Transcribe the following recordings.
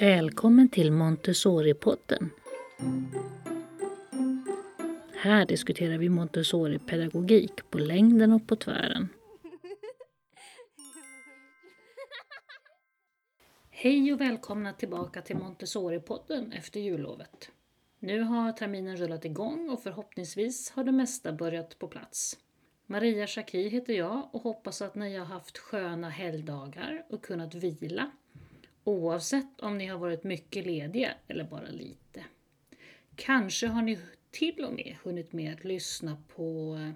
Välkommen till Montessori-podden. Här diskuterar vi Montessori-pedagogik på längden och på tvären. Hej och välkomna tillbaka till Montessori-podden efter jullovet. Nu har terminen rullat igång och förhoppningsvis har det mesta börjat på plats. Maria Schacki heter jag och hoppas att ni har haft sköna helgdagar och kunnat vila Oavsett om ni har varit mycket lediga eller bara lite. Kanske har ni till och med hunnit med att lyssna på eh,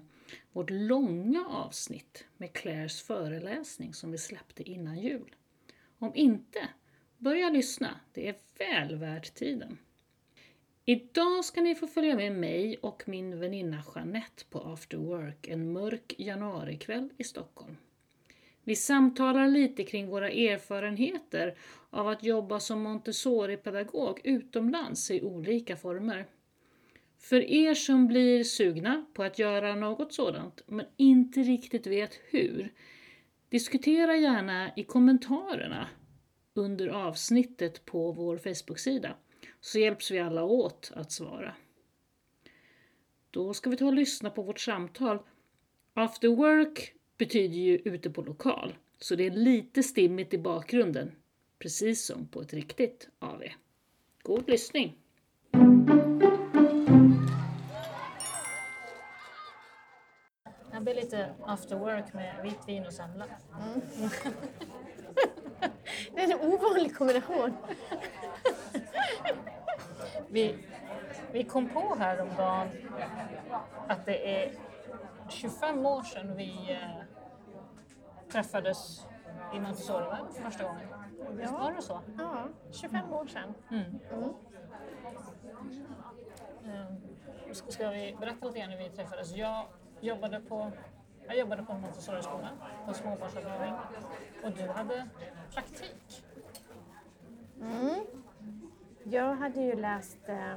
vårt långa avsnitt med Claires föreläsning som vi släppte innan jul. Om inte, börja lyssna. Det är väl värt tiden. Idag ska ni få följa med mig och min väninna Jeanette på After Work en mörk januarikväll i Stockholm. Vi samtalar lite kring våra erfarenheter av att jobba som Montessori-pedagog utomlands i olika former. För er som blir sugna på att göra något sådant men inte riktigt vet hur, diskutera gärna i kommentarerna under avsnittet på vår Facebook-sida så hjälps vi alla åt att svara. Då ska vi ta och lyssna på vårt samtal. After work betyder ju ute på lokal, så det är lite stimmigt i bakgrunden, precis som på ett riktigt AV. God lyssning! Det blir lite after work med vitt vin och semla. Mm. det är en ovanlig kombination. vi, vi kom på häromdagen att det är 25 år sedan vi eh, träffades i Montessori första gången. Visst var det så? Ja, 25 år sedan. Mm. Mm. Eh, ska vi berätta lite grann hur vi träffades? Jag jobbade på, jag jobbade på en Montessori-skola, på småbarnsavdelning, och du hade praktik. Mm. Jag hade ju läst, eh,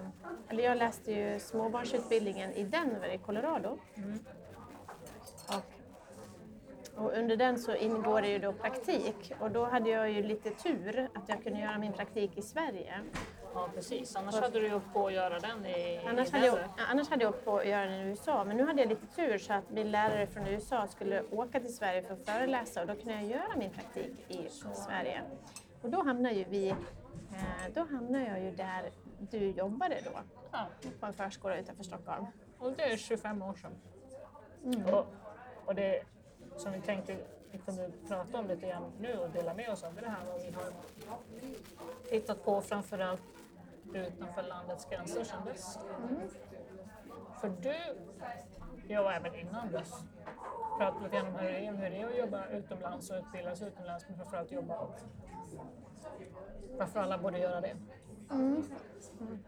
eller jag läste ju småbarnsutbildningen i Denver i Colorado. Mm. Och, och, under den så ingår det ju då praktik och då hade jag ju lite tur att jag kunde göra min praktik i Sverige. Ja precis, annars och, hade du åkt på att göra den i annars hade, jag, annars hade jag åkt på att göra den i USA men nu hade jag lite tur så att min lärare från USA skulle åka till Sverige för att föreläsa och då kunde jag göra min praktik i så. Sverige. Och då hamnade ju vi då hamnade jag ju där du jobbade då, ja. på en förskola utanför Stockholm. Och det är 25 år sedan. Mm. Och, och det som vi tänkte vi kunde prata om lite grann nu och dela med oss av det här vad vi har tittat på framförallt utanför landets gränser sedan dess. Mm. För du, jag var även innan dess, pratade lite grann om hur det är, hur det är att jobba utomlands och utbilda sig utomlands men framförallt jobba varför alla borde göra det. Mm.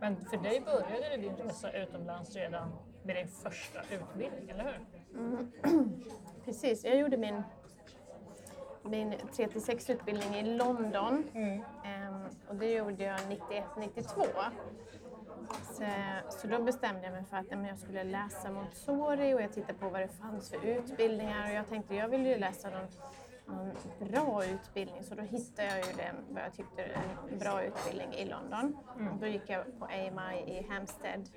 Men för dig började din resa utomlands redan med din första utbildning, eller hur? Mm. Precis, jag gjorde min, min 3-6 utbildning i London mm. um, och det gjorde jag 91-92. Så, så då bestämde jag mig för att ja, jag skulle läsa Montessori och jag tittade på vad det fanns för utbildningar och jag tänkte jag ville läsa någon en bra utbildning så då hittade jag ju den, vad jag tyckte en bra utbildning i London. Mm. Då gick jag på AMI i Hampstead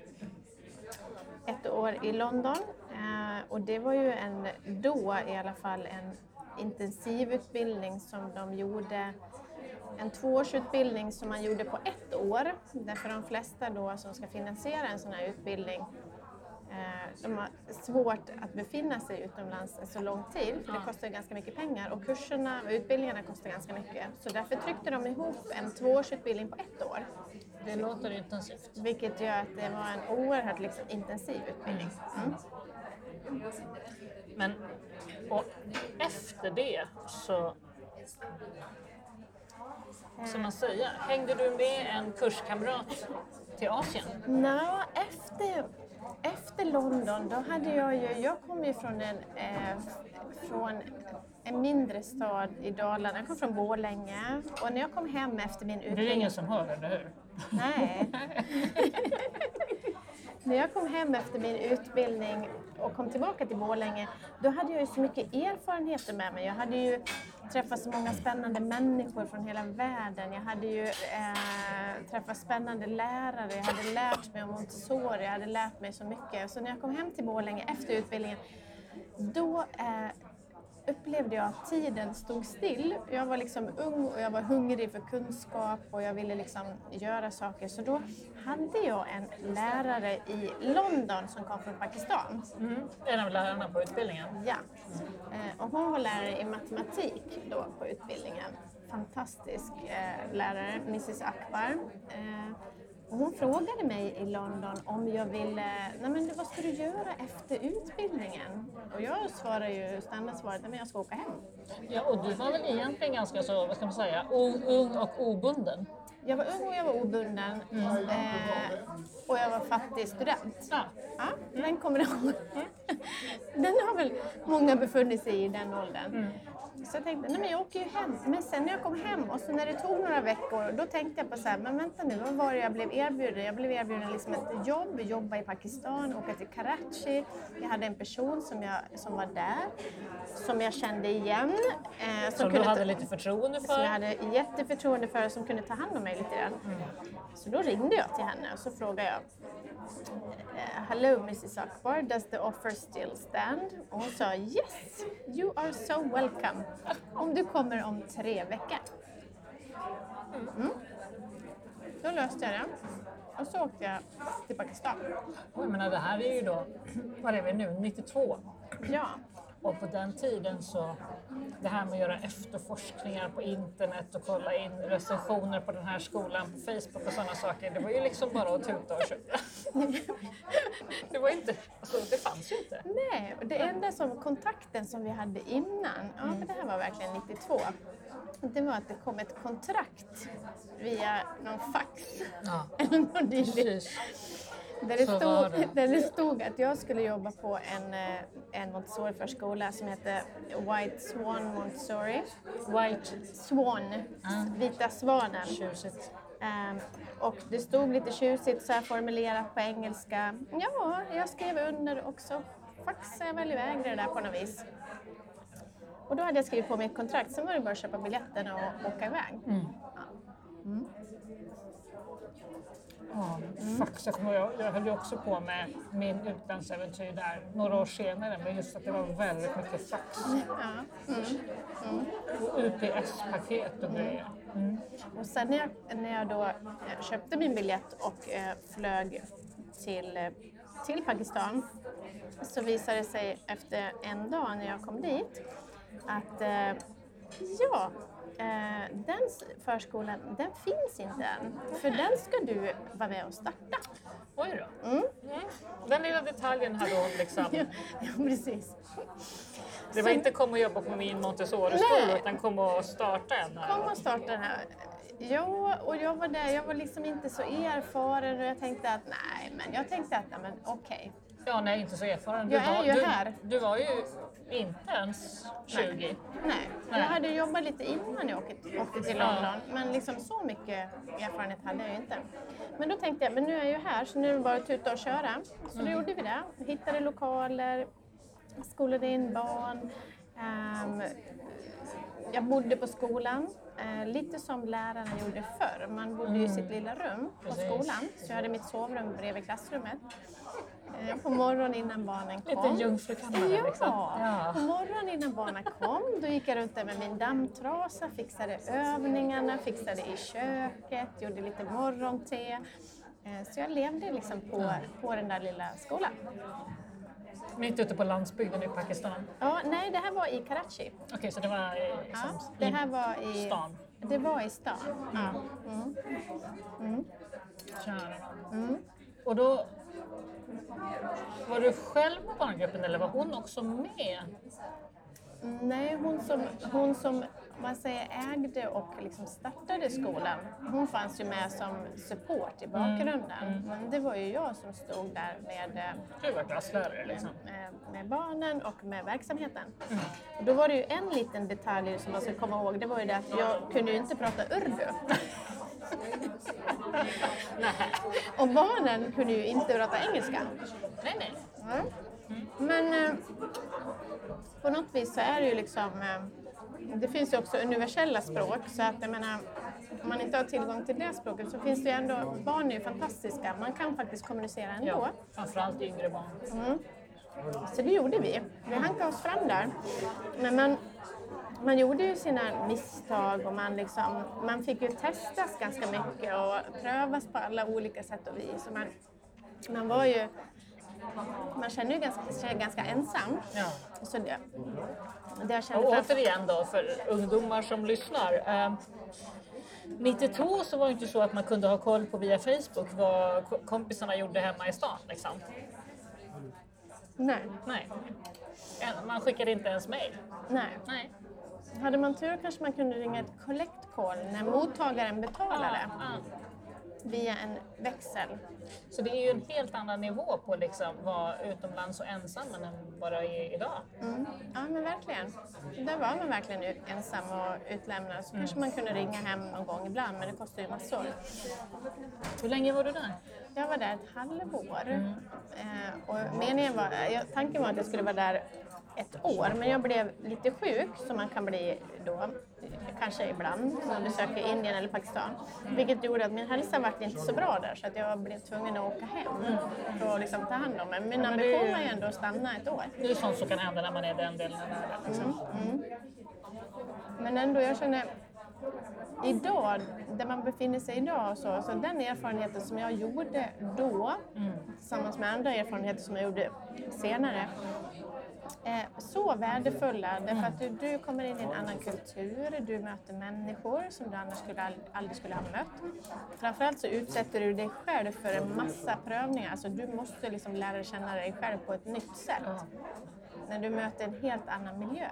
ett år i London eh, och det var ju en, då i alla fall en intensivutbildning som de gjorde en tvåårsutbildning som man gjorde på ett år. Därför de flesta då som ska finansiera en sån här utbildning de har svårt att befinna sig utomlands så lång tid, för det kostar ganska mycket pengar och kurserna och utbildningarna kostar ganska mycket. Så därför tryckte de ihop en tvåårsutbildning på ett år. Det låter intensivt. Vilket gör att det var en oerhört liksom, intensiv utbildning. Mm. Men och efter det så som man säger, hängde du med en kurskamrat till Asien? Nej, no, efter efter London, då hade jag ju, jag kom ju från en, eh, från en mindre stad i Dalarna, jag kom från Borlänge och när jag kom hem efter min utbildning... Det är ingen som hör, eller hur? Nej. när jag kom hem efter min utbildning och kom tillbaka till Borlänge, då hade jag ju så mycket erfarenheter med mig. Jag hade ju träffat så många spännande människor från hela världen. Jag hade ju eh, träffat spännande lärare, jag hade lärt mig om Montessori, jag hade lärt mig så mycket. Så när jag kom hem till Borlänge efter utbildningen, då eh, upplevde jag att tiden stod still. Jag var liksom ung och jag var hungrig för kunskap och jag ville liksom göra saker. Så då hade jag en lärare i London som kom från Pakistan. Mm. En av lärarna på utbildningen? Ja. Eh, och hon var lärare i matematik då på utbildningen. Fantastisk eh, lärare, Mrs Akbar. Och hon frågade mig i London om jag ville, nej men vad ska du göra efter utbildningen? Och jag svarade ju standardsvaret, men jag ska åka hem. Ja, och du var väl egentligen ganska så, vad ska man säga, ung och obunden? Jag var ung och jag var obunden mm. eh, och jag var fattig student. Ja. Ja, den kommer ihåg. Den har väl många befunnit sig i den åldern. Mm. Så jag tänkte, nej men jag åker ju hem. Men sen när jag kom hem och så när det tog några veckor, då tänkte jag på så här, men vänta nu, vad var det jag blev erbjuden? Jag blev erbjuden liksom ett jobb, jobba i Pakistan, åka till Karachi. Jag hade en person som, jag, som var där, som jag kände igen. Eh, som, som du hade lite förtroende för? Som jag hade jätteförtroende för, som kunde ta hand om mig lite grann. Mm. Så då ringde jag till henne och så frågade jag, Uh, hello Mrs Akbar, does the offer still stand? Och hon sa yes, you are so welcome. Om du kommer om tre veckor. Mm. Då löste jag det. Och så åkte jag till Pakistan. Jag menar, det här är ju då, vad är vi nu, 92? Ja. Och på den tiden så, det här med att göra efterforskningar på internet och kolla in recensioner på den här skolan på Facebook och sådana saker, det var ju liksom bara att tuta och köra. det var inte, alltså det fanns ju inte. Nej, det enda som, kontakten som vi hade innan, ja för det här var verkligen 92, det var att det kom ett kontrakt via någon fax. Ja, eller någon dylikt. Där det, stod, där det stod att jag skulle jobba på en, eh, en Montessori-förskola som heter White Swan Montessori. White Swan, mm. Vita svanen. Tjusigt. Um, och det stod lite tjusigt så här formulerat på engelska. Ja, jag skrev under också. Faxade jag väl iväg det där på något vis. Och då hade jag skrivit på mitt kontrakt, sen var det bara att köpa biljetterna och åka iväg. Mm. Ja. Mm. Ja, mm. fax, jag, jag, jag höll ju också på med min utlandsäventyr där några år senare, men just att det var väldigt mycket fax. Ja. Mm. Mm. Och UPS-paket och grejer. Mm. Och sen när jag, när jag då eh, köpte min biljett och eh, flög till, eh, till Pakistan så visade det sig efter en dag när jag kom dit att eh, ja, Eh, den förskolan, den finns inte än. För den ska du vara med och starta. Oj då. Mm. Mm. Den lilla detaljen har då liksom... ja, ja, precis. Det var Så... inte kom och jobba på min Montessori-skola utan kom och starta en här. Kom och starta den här. Ja, och jag var där, jag var liksom inte så erfaren och jag tänkte att nej, men jag tänkte att men okej. Okay. Ja, nej, inte så erfaren. Du jag är var, ju du, här. Du var ju inte ens 20. Nej. Nej. Jag hade jobbat lite innan jag åkte, åkte till London, men liksom så mycket erfarenhet hade jag ju inte. Men då tänkte jag, men nu är jag ju här så nu är det bara att tuta och köra. Så mm. då gjorde vi det. Hittade lokaler, skolade in barn. Um, jag bodde på skolan, eh, lite som lärarna gjorde förr. Man bodde mm. i sitt lilla rum på skolan, så jag hade mitt sovrum bredvid klassrummet. Eh, på morgonen innan barnen kom. Lite jungfrukammare ja. liksom. Ja, på morgonen innan barnen kom, då gick jag runt där med min dammtrasa, fixade övningarna, fixade i köket, gjorde lite morgonte. Eh, så jag levde liksom på, ja. på den där lilla skolan. Mitt ute på landsbygden i Pakistan? Ja, nej, det här var i Karachi. Okej, okay, så det var i, liksom, ja, det här var i stan? Det var i stan, ja. Mm. Mm. Mm. Och då var du själv på barngruppen eller var hon också med? Nej, hon som, hon som man säger, ägde och liksom startade skolan, hon fanns ju med som support i bakgrunden. Mm. Mm. Men det var ju jag som stod där med, du var klasslärare liksom. med, med barnen och med verksamheten. Mm. Och då var det ju en liten detalj som man ska komma ihåg, det var ju det att jag kunde ju inte prata urdu. och barnen kunde ju inte prata engelska. Nej, nej. Mm. Men eh, på något vis så är det ju liksom, eh, det finns ju också universella språk så att jag menar, om man inte har tillgång till det språket så finns det ju ändå, barn är ju fantastiska, man kan faktiskt kommunicera ändå. Ja, framförallt yngre barn. Mm. Så det gjorde vi. Vi hankade oss fram där. Men man, man gjorde ju sina misstag och man, liksom, man fick ju testas ganska mycket och prövas på alla olika sätt och vis. Och man, man var ju man känner ju ganska, sig ganska ensam. Ja. Så det, det jag kände Och framför- återigen då för ungdomar som lyssnar. Eh, 92 så var det inte så att man kunde ha koll på via Facebook vad ko- kompisarna gjorde hemma i stan. Liksom. Nej, Nej. Man skickade inte ens mejl. nej. Nej. Hade man tur kanske man kunde ringa ett collect call när mottagaren betalade via en växel. Så det är ju en helt annan nivå på liksom vara utomlands och ensam än vad det är idag. Mm. Ja men verkligen. Där var man verkligen ensam och utlämnad. Så kanske man kunde ringa hem någon gång ibland men det kostar ju massor. Hur länge var du där? Jag var där ett halvår. Eh, och meningen var, tanken var att jag skulle vara där ett år men jag blev lite sjuk som man kan bli då. Kanske ibland när man besöker Indien eller Pakistan. Vilket gjorde att min hälsa var inte så bra där så att jag blev tvungen att åka hem för att liksom ta hand om mig. Min ambition var ju ändå att stanna ett år. Det är sånt som kan hända när man är den delen av världen. Liksom. Men ändå, jag känner idag, där man befinner sig idag och så, så den erfarenheten som jag gjorde då tillsammans med andra erfarenheter som jag gjorde senare så värdefulla därför att du, du kommer in i en annan kultur, du möter människor som du annars skulle, ald- aldrig skulle ha mött. Framförallt så utsätter du dig själv för en massa prövningar, alltså du måste liksom lära känna dig själv på ett nytt sätt. När du möter en helt annan miljö.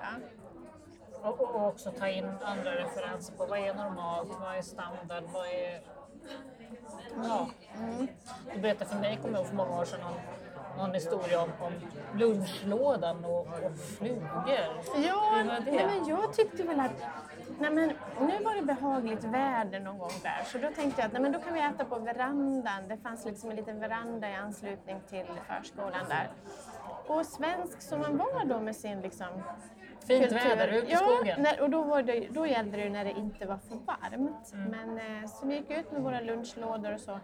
Och, och också ta in andra referenser på vad är normalt, vad är standard, vad är... Ja. Du berättade för mig, kommer jag ihåg för många år sedan, någon historia om, om lunchlådan och, och flugor. Ja, nej, men jag tyckte väl att nej, men, nu var det behagligt väder någon gång där så då tänkte jag att nej, men då kan vi äta på verandan. Det fanns liksom en liten veranda i anslutning till förskolan där. Och svensk som man var då med sin liksom, Fint väder, ut i ja, skogen. När, och då, var det, då gällde det ju när det inte var för varmt. Men eh, så vi gick ut med våra lunchlådor och så.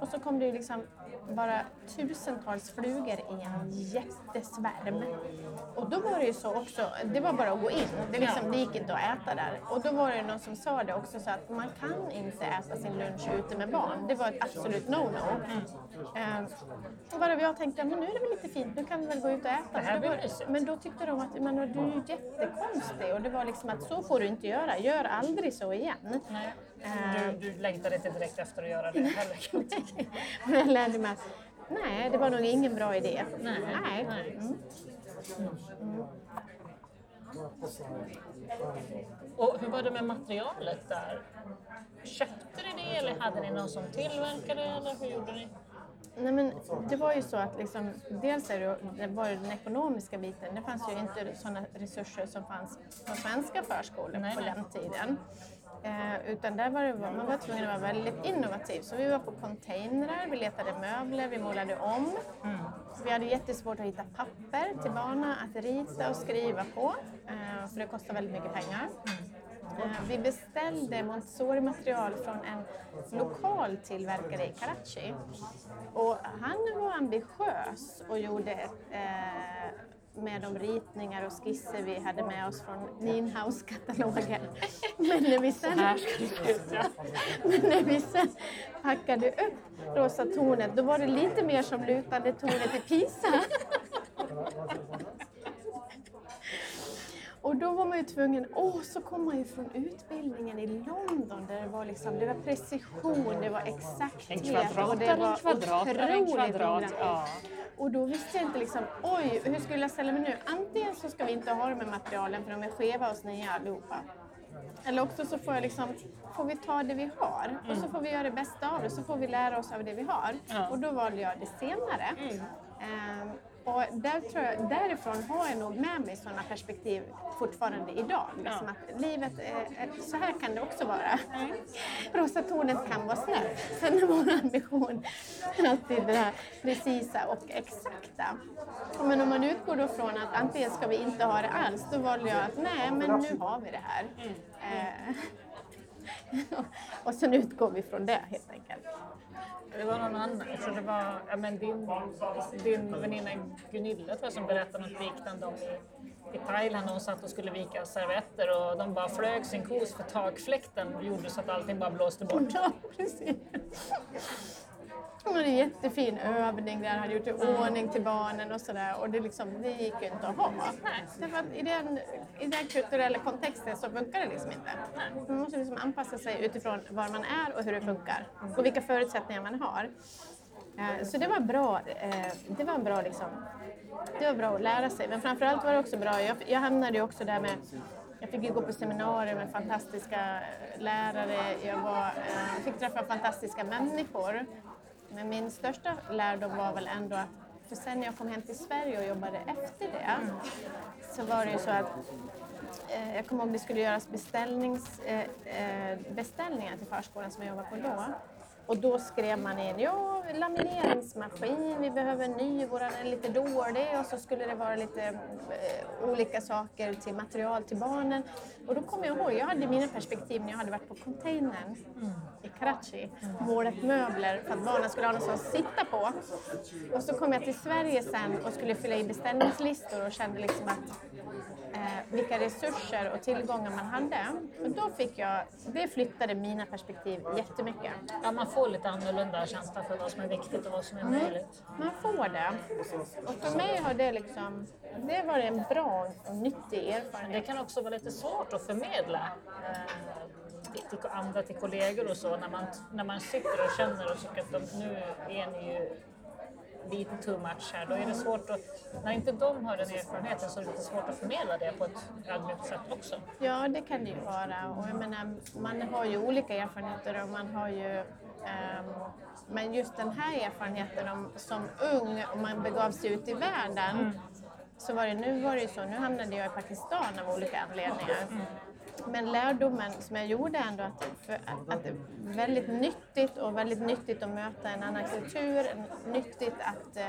Och så kom det ju liksom bara tusentals flugor i en jättesvärm. Och då var det ju så också, det var bara att gå in. Det, liksom, det gick inte att äta där. Och då var det någon som sa det också så att man kan inte äta sin lunch ute med barn. Det var ett absolut no-no. Eh, och bara jag tänkte, men nu är det väl lite fint, nu kan vi väl gå ut och äta. Det här blir mysigt. men då tyckte de att men, du är jättekonstig och det var liksom att så får du inte göra, gör aldrig så igen. Nej. Eh, Du, du längtade inte direkt efter att göra det heller. Men jag lärde mig att nej, det var nog ingen bra idé. Nej, nej. nej. Mm. Och hur var det med materialet där? Köpte ni det eller hade ni någon som tillverkade eller hur gjorde ni? Nej, men det var ju så att liksom, dels är det, det var ju den ekonomiska biten. Det fanns ju inte sådana resurser som fanns på svenska förskolor Nej, på den tiden. Eh, utan där var det, man var tvungen att vara väldigt innovativ. Så vi var på containrar, vi letade möbler, vi målade om. Vi hade jättesvårt att hitta papper till barnen att rita och skriva på. Eh, för det kostar väldigt mycket pengar. Eh, Vi beställde Montessori-material från en lokal tillverkare i Karachi. Och han var ambitiös och gjorde eh, med de ritningar och skisser vi hade med oss från Ninhouse-katalogen. Men när vi sen, men när vi sen packade upp Rosa tornet, då var det lite mer som lutande tornet i Pisa. Och då var man ju tvungen, åh så kom man ju från utbildningen i London där det var liksom, det var precision, det var exakthet kvadrat och det en var kvadrat är en otroligt kvadrat. Ja. Och då visste jag inte liksom, oj, hur skulle jag ställa mig nu? Antingen så ska vi inte ha de här materialen för de är skeva och sneda allihopa. Eller också så får, jag liksom, får vi ta det vi har och så får vi göra det bästa av det, så får vi lära oss av det vi har. Ja. Och då valde jag det senare. Ehm, Och där tror jag, därifrån har jag nog med mig sådana perspektiv fortfarande idag. Liksom att livet, är, så här kan det också vara. Rosa tornet kan vara snällt. Sen är vår ambition alltid det här precisa och exakta. Men om man utgår då från att antingen ska vi inte ha det alls, då valde jag att nej, men nu har vi det här. Eh, och sen utgår vi från det helt enkelt. Det var någon annan, jag tror det var ja, men din, din väninna Gunilla tror jag, som berättade något liknande om i, i Thailand när hon satt och skulle vika servetter och de bara flög sin kos för takfläkten och gjorde så att allting bara blåste bort. Ja, precis. Det var en jättefin övning där, hade gjort i ordning till barnen och sådär och det, liksom, det gick ju inte att ha. Därför att i den, i den kulturella kontexten så funkar det liksom inte. Man måste liksom anpassa sig utifrån var man är och hur det funkar och vilka förutsättningar man har. Eh, så det var bra, eh, det var bra liksom, det var bra att lära sig. Men framförallt var det också bra, jag, jag hamnade ju också där med jag fick ju gå på seminarier med fantastiska lärare, jag var, eh, fick träffa fantastiska människor men min största lärdom var väl ändå att, för sen när jag kom hem till Sverige och jobbade efter det, så var det ju så att eh, jag kommer ihåg det skulle göras beställnings, eh, eh, beställningar till förskolan som jag jobbade på då. Och då skrev man in, ja, lamineringsmaskin, vi behöver en ny, våran är lite dålig och så skulle det vara lite eh, olika saker till material till barnen. Och då kommer jag ihåg, jag hade mina perspektiv när jag hade varit på containern mm. i Karachi, mm. målat möbler för att barnen skulle ha något att sitta på. Och så kom jag till Sverige sen och skulle fylla i beställningslistor och kände liksom att eh, vilka resurser och tillgångar man hade. Och då fick jag, det flyttade mina perspektiv jättemycket. Ja, man får lite annorlunda känsla för vad som är viktigt och vad som är mm. möjligt. Man får det. Och för mig har det liksom, det varit en bra och nyttig erfarenhet. Det kan också vara lite svårt att förmedla eh, till andra, till kollegor och så, när man, när man sitter och känner och tycker att de, nu är ni ju lite too much här, då är det svårt att, när inte de har den erfarenheten så är det lite svårt att förmedla det på ett ödmjukt sätt också. Ja, det kan det ju vara och jag menar, man har ju olika erfarenheter och man har ju um, men just den här erfarenheten om, som ung, om man begav sig ut i världen, mm. så var det, nu var det ju så, nu hamnade jag i Pakistan av olika anledningar. Mm. Men lärdomen som jag gjorde ändå att, för, att det är väldigt nyttigt och väldigt nyttigt att möta en annan kultur, nyttigt att eh,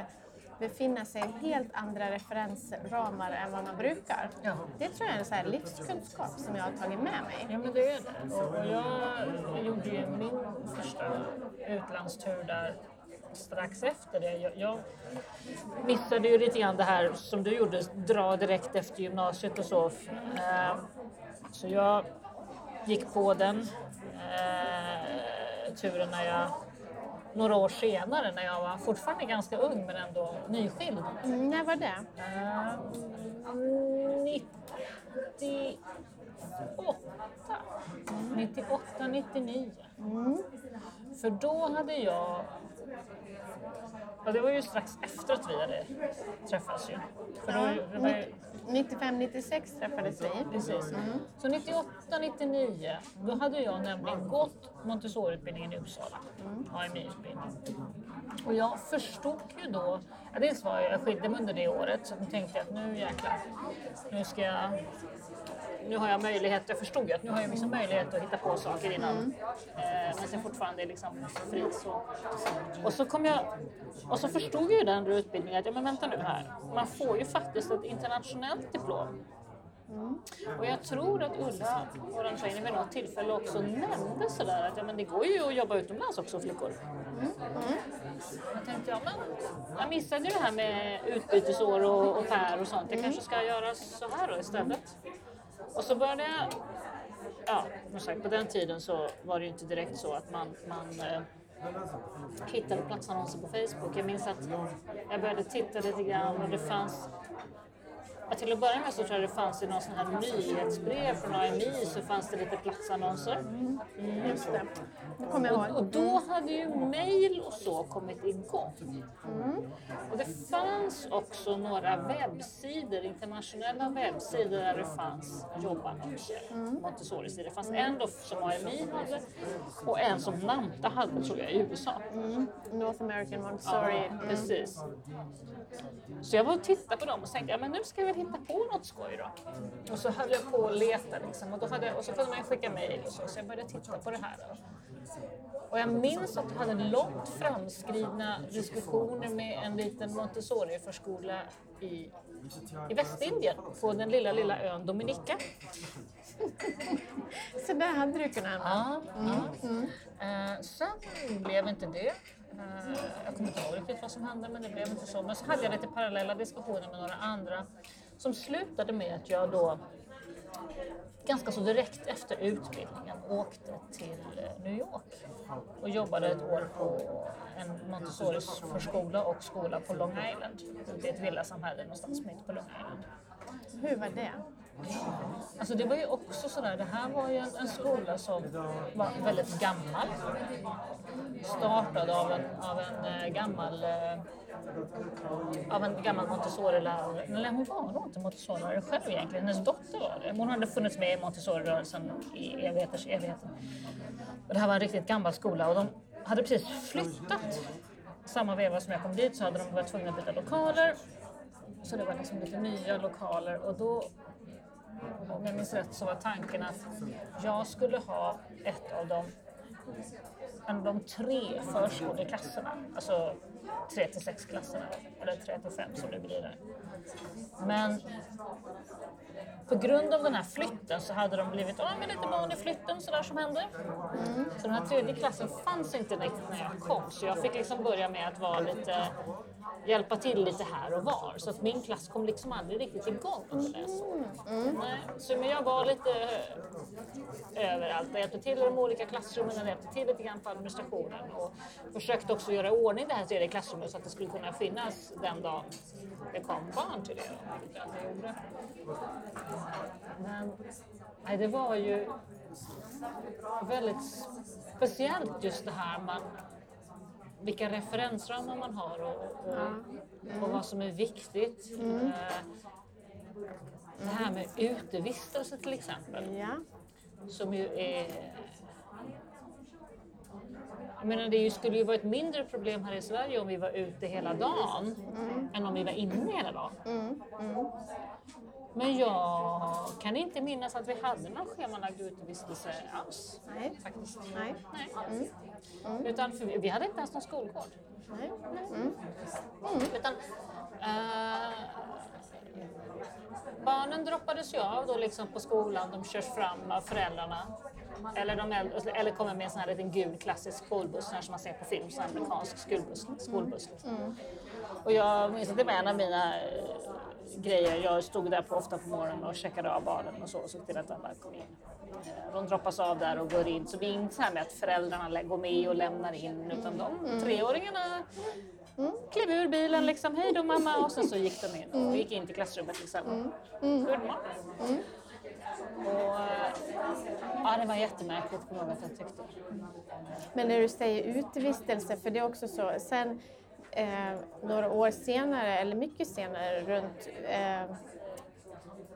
befinna sig i helt andra referensramar än vad man brukar. Ja. Det tror jag är en så livskunskap som jag har tagit med mig. Ja, men det är det. Och jag gjorde ju min första utlandstur där strax efter det. Jag, jag missade ju lite grann det här som du gjorde, dra direkt efter gymnasiet och så. Ehm, så jag gick på den eh, turen när jag, några år senare när jag var fortfarande ganska ung men ändå nyskild. Mm, när var det? Eh, 98. Mm. 98, 99. Mm. För då hade jag Ja, det var ju strax efter att vi hade träffats ju. Då, var ju... 95, 96 träffades vi. Precis. Mm. Så 98, 99, då hade jag nämligen gått Montessori-utbildningen i Uppsala, mm. AMI-utbildning. Och jag förstod ju då, ja, dels var jag skilde mig under det året, så jag tänkte att nu jäklar, nu ska jag nu har jag möjlighet, jag förstod ju att nu har jag liksom möjlighet att hitta på saker innan. Mm. Eh, men jag fortfarande är liksom fri. Så. Och så kom jag, och så förstod jag ju den utbildningen att, ja men vänta nu här, man får ju faktiskt ett internationellt diplom. Mm. Och jag tror att Ulla, trainer, vid något tillfälle också nämnde sådär att ja, men det går ju att jobba utomlands också flickor. Mm. Mm. Jag tänkte, ja men jag missade ju det här med utbytesår och au pair och sånt. Jag kanske ska göra så här då istället. Och så började jag, ja, som sagt på den tiden så var det ju inte direkt så att man, man eh, hittade platsannonser på Facebook. Jag minns att jag började titta lite grann och det fanns Ja, till att börja med så tror jag det fanns i någon sån här nyhetsbrev från AMI så fanns det lite platsannonser. Mm. Just det, det kommer jag Och, och ihåg. då hade ju mail och så kommit igång. Mm. Och det fanns också några webbsidor, internationella webbsidor där det fanns jobbannonser, Mm. Montessori-sidor. Det fanns en då som AMI hade och en som Namta hade tror jag i USA. Mm. North American Montessori. Ja, precis. Så jag var och tittade på dem och tänkte, ja men nu ska jag väl hitta på något skoj då. Och så höll jag på att leta liksom. Och, då hade, och så kunde man skicka mejl och så, så jag började titta på det här. Då. Och jag minns att jag hade långt framskridna diskussioner med en liten Montessori-förskola i, i Västindien, på den lilla, lilla ön Dominica. Så där hade du kunnat använda. Ja, ja. Eh, sen blev inte det. Eh, jag kommer inte ihåg riktigt vad som hände, men det blev inte så. Men så hade jag lite parallella diskussioner med några andra som slutade med att jag då ganska så direkt efter utbildningen åkte till eh, New York och jobbade ett år på en Montessori-förskola och skola på Long Island. Det är ett villasamhälle någonstans mitt på Long Island. Hur var det? Alltså det var ju också sådär, det här var ju en, en skola som var väldigt gammal. Startad av en, av en eh, gammal eh, av en gammal Montessori-lärare. Eller hon var nog inte Montessori-lärare själv egentligen, hennes dotter var det. Hon hade funnits med i Montessori-rörelsen i evigheters evigheter. Och det här var en riktigt gammal skola och de hade precis flyttat. Samma veva som jag kom dit så hade de varit tvungna att byta lokaler. Så det var liksom lite nya lokaler och då om jag minns rätt så var tanken att jag skulle ha ett av de, en av de tre förskoleklasserna, alltså 3 till 6 klasserna, eller 3 till 5 som det blir där. Men på grund av den här flytten så hade de blivit av med lite barn i flytten sådär som händer. Så den här tredje klassen fanns inte riktigt när jag kom så jag fick liksom börja med att vara lite hjälpa till lite här och var. Så att min klass kom liksom aldrig riktigt igång under läsåret. Nej, så men jag var lite överallt och hjälpte till i de olika klassrummen och hjälpte till lite grann på administrationen och försökte också göra ordning det här tredje klassrummet så att det skulle kunna finnas den dagen det kom barn till det. Men nej, det var ju väldigt speciellt just det här man vilka referensramar man har och, och, och vad som är viktigt. Eh, Det här med utevistelse till exempel, Ja. som ju är... Jag menar, det skulle ju vara ett mindre problem här i Sverige om vi var ute hela dagen än om vi var inne hela dagen. Mm. Mm. Men jag kan inte minnas att vi hade någon schemalagd utevistelse alls. Nej. Faktiskt. Nej. Nej. Utan för vi, vi hade inte ens någon skolgård. Nej. Mm. Utan, eh, barnen droppades ju av då liksom på skolan, de körs fram av föräldrarna. Eller, de äldre, eller kommer med en sån här liten gul klassisk skolbuss som man ser på film, här amerikansk skolbuss. skolbuss liksom. Och jag minns att det var en av mina eh, grejer. Jag stod där på, ofta på morgonen och checkade av barnen och så och såg till att alla kom in. Eh, De droppas av där och går in. Så det är inte så här med att föräldrarna går med och lämnar in utan de treåringarna klev ur bilen liksom, hej då mamma och sen så gick de in och gick in till klassrummet liksom. Good morning. Och, eh, ja, det var jättemärkligt kommer jag ihåg att jag tyckte. Men när du säger utevistelse, för det är också så, sen eh, några år senare, eller mycket senare, runt, eh,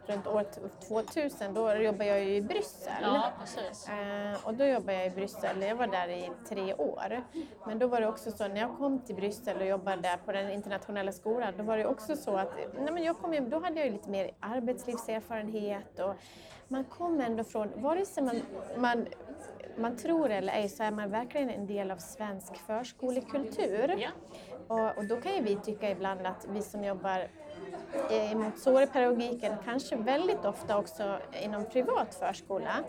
runt år t- 2000, då jobbade jag i Bryssel. Ja, precis. Eh, och då jobbade jag i Bryssel, jag var där i tre år. Men då var det också så, när jag kom till Bryssel och jobbade där på den internationella skolan, då var det också så att, nej men jag kom ju, då hade jag ju lite mer arbetslivserfarenhet och man kom ändå från, vare sig man, man, man tror eller ej, så är man verkligen en del av svensk förskolekultur. Ja. Och, och då kan ju vi tycka ibland att vi som jobbar Eh, i Montessori-pedagogiken, kanske väldigt ofta också inom privat förskola,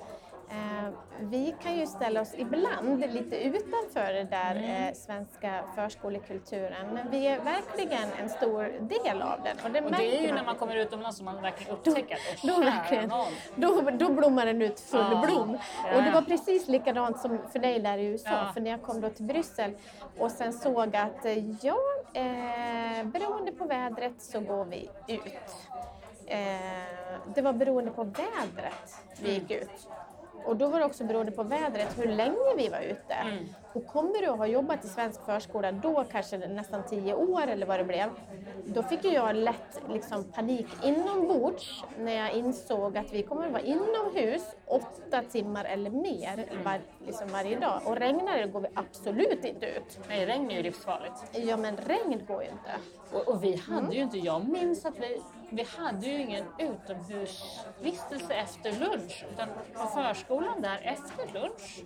vi kan ju ställa oss ibland lite utanför den där Mm. eh, svenska förskolekulturen, men vi är verkligen en stor del av den. Och det, Och det är ju man. när man kommer utomlands som man verkligen upptäcker att Då, verkligen, då, då blommar den ut full Ja. blom. Och det var precis likadant som för dig där i USA. Ja. För när jag kom då till Bryssel och sen såg att eh, ja, eh, beroende på vädret så går vi ut. eh, det var beroende på vädret vi gick ut. Och då var det också beroende på vädret hur länge vi var ute. Och kommer du att ha jobbat i svensk förskola då kanske nästan tio år eller vad det blev. Då fick jag lätt liksom, panik inombords när jag insåg att vi kommer att vara inomhus åtta timmar eller mer var, liksom varje dag. Och regnar det går vi absolut inte ut. Nej, regn är ju livsfarligt. Ja men regn går ju inte. Och, och vi hade ju inte, jag minns att vi, vi hade ju ingen utomhusvistelse efter lunch. Utan på förskolan där efter lunch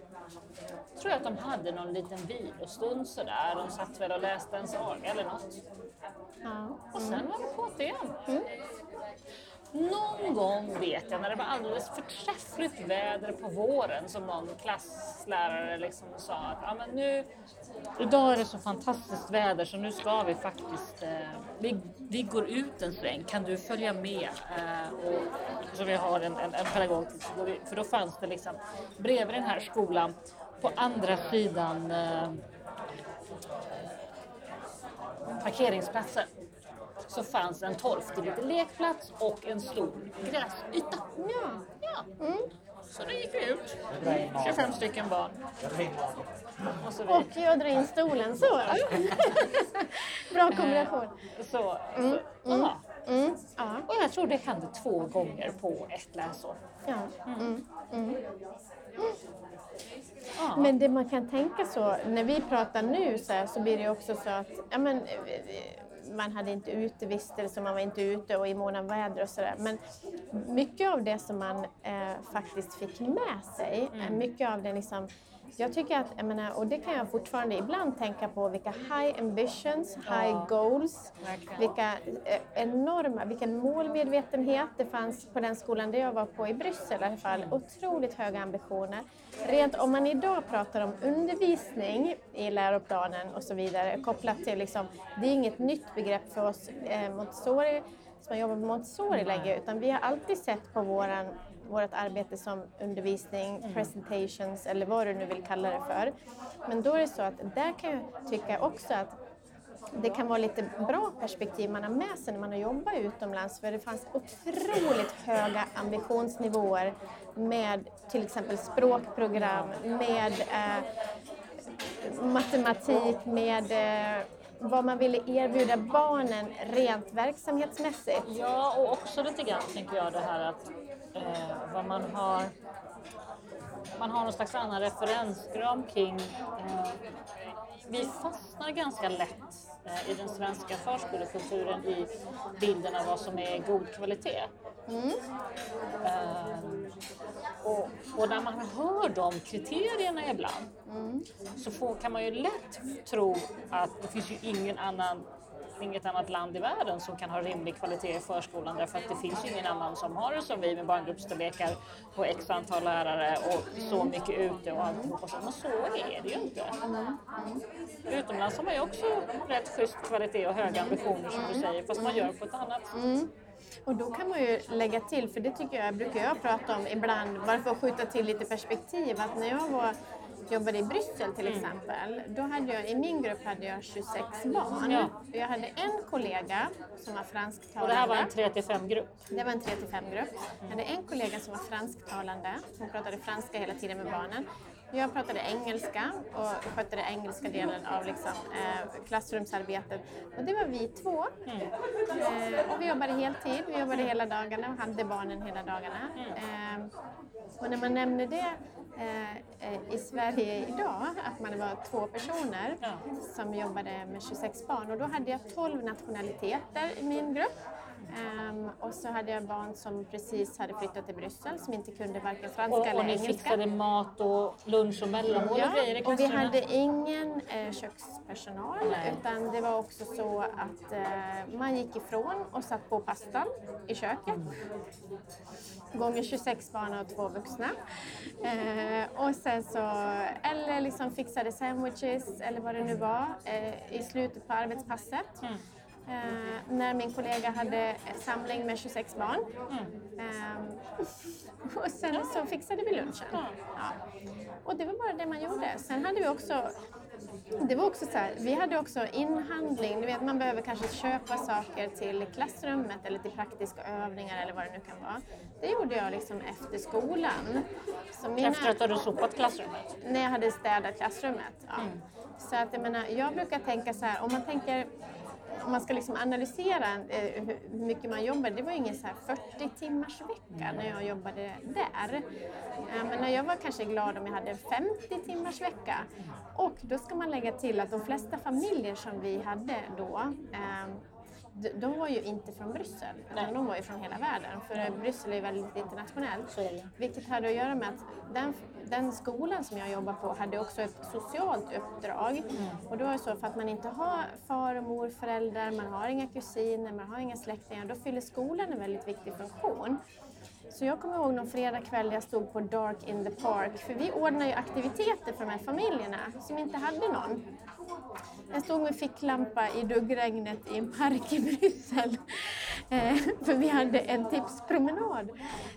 tror jag att de hade någon liten vilostund sådär. De satt väl och läste en saga eller något. Ja. Och sen var det på igen. Någon gång vet jag när det var alldeles förträffligt väder på våren som någon klasslärare liksom sa att ja, men nu, idag är det så fantastiskt väder så nu ska vi faktiskt, eh, vi, vi går ut en sväng, kan du följa med? Eh, och, så vi har en, en, en pedagog, för då fanns det liksom bredvid den här skolan på andra sidan eh, parkeringsplatsen så fanns en torftig liten lekplats och en stor gräsyta. Ja. Ja. Så då gick vi ut, 25 stycken barn. Och så, Och jag drar in stolen så. Bra kombination. så, så ja. Mm. Ja. Och jag tror det hände två gånger på ett läsår. Ja. Mm. Mm. Ja. Men det man kan tänka så, när vi pratar nu så, här, så blir det också så att ja, men, man hade inte utevistelse, man var inte ute och i mån av väder och sådär. Men mycket av det som man eh, faktiskt fick med sig, eh, mycket av det liksom jag tycker att, jag menar, och det kan jag fortfarande ibland tänka på, vilka high ambitions, high goals, vilka eh, enorma, vilken målmedvetenhet det fanns på den skolan där jag var på i Bryssel i alla fall. Otroligt höga ambitioner. Rent om man idag pratar om undervisning i läroplanen och så vidare kopplat till liksom, det är inget nytt begrepp för oss eh, Montessori som har jobbat med Montessori längre utan vi har alltid sett på våran vårt arbete som undervisning, presentations eller vad du nu vill kalla det för. Men då är det så att där kan jag tycka också att det kan vara lite bra perspektiv man har med sig när man har jobbat utomlands för det fanns otroligt höga ambitionsnivåer med till exempel språkprogram, med eh, matematik, med eh, vad man ville erbjuda barnen rent verksamhetsmässigt. Ja, och också lite grann tänker jag det här att eh, vad man har man har någon slags annan referensgram kring eh, vi fastnar ganska lätt eh, i den svenska förskolekulturen i bilden av vad som är god kvalitet. Eh, och, och när man hör de kriterierna ibland så får, kan man ju lätt tro att det finns ju ingen annan inget annat land i världen som kan ha rimlig kvalitet i förskolan därför att det finns ingen annan som har det som vi med barngruppsstorlekar och x antal lärare och så mycket ute och alltihopa. så. Men så är det ju inte. Utomlands har man ju också rätt schysst kvalitet och höga ambitioner som du säger fast man gör på ett annat sätt. Mm. Och då kan man ju lägga till, för det tycker jag brukar jag prata om ibland, bara för att skjuta till lite perspektiv, att när jag var, jobbade i Bryssel till exempel, då hade jag, i min grupp hade jag 26 barn. Ja. Jag hade en kollega som var fransktalande. Och det här var en 3-5-grupp. Det var en 3-5-grupp. Jag hade en kollega som var fransktalande. Hon pratade franska hela tiden med barnen. Jag pratade engelska och skötte den engelska delen av liksom, eh, klassrumsarbetet. Och det var vi två. Eh, och vi jobbade heltid, vi jobbade hela dagarna och hade barnen hela dagarna. Eh, och när man nämner det eh, eh, i Sverige idag, att man var två personer Ja. som jobbade med 26 barn och då hade jag 12 nationaliteter i min grupp. Ehm, och så hade jag barn som precis hade flyttat till Bryssel som inte kunde varken franska Och, eller och ni engelska. fixade mat och lunch och mellanmål och grejer Ja, och vi hade ingen eh, kökspersonal Nej. utan det var också så att eh, man gick ifrån och satt på pastan i köket. Gånger 26 barn och två vuxna. Eh, och sen så, eller liksom fixade sandwiches eller vad det nu var eh, i slutet på arbetspasset. Mm. Eh, när min kollega hade samling med 26 barn. Mm. Ehm, och sen så fixade vi lunchen. Ja. Och det var bara det man gjorde. Sen hade vi också det var också så här, vi hade också inhandling, du vet man behöver kanske köpa saker till klassrummet eller till praktiska övningar eller vad det nu kan vara. Det gjorde jag liksom efter skolan. Så mina, efter att du hade sopat klassrummet? När jag hade städat klassrummet, ja. Mm. Så att jag menar, jag brukar tänka så här, om man tänker om man ska liksom analysera eh, hur mycket man jobbar, det var ingen så 40 timmars vecka när jag jobbade där. Eh, men jag var kanske glad om jag hade 50 timmars vecka. Och då ska man lägga till att de flesta familjer som vi hade då eh, de var ju inte från Bryssel, utan de var ju från hela världen. För Bryssel är väldigt internationellt. Vilket hade att göra med att den, den skolan som jag jobbar på hade också ett socialt uppdrag. Mm. Och då är det så för att man inte har far och morföräldrar, man har inga kusiner, man har inga släktingar, då fyller skolan en väldigt viktig funktion. Så jag kommer ihåg någon fredagkväll jag stod på Dark in the Park, för vi ordnar ju aktiviteter för de här familjerna som inte hade någon. Jag stod med ficklampa i duggregnet i en park i Bryssel. Eh, för vi hade en tipspromenad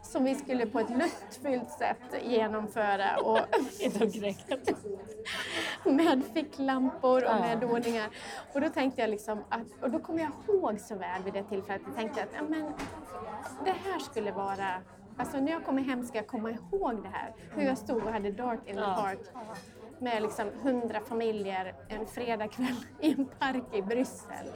som vi skulle på ett lustfyllt sätt genomföra. Och I duggregnet? med ficklampor och med ordningar. Och då tänkte jag liksom att, och då kommer jag ihåg så väl vid det tillfället, jag tänkte att ja, men, det här skulle vara Alltså när jag kommer hem ska jag komma ihåg det här. Hur jag stod och hade Dark in the Park med liksom hundra familjer en fredagkväll i en park i Bryssel.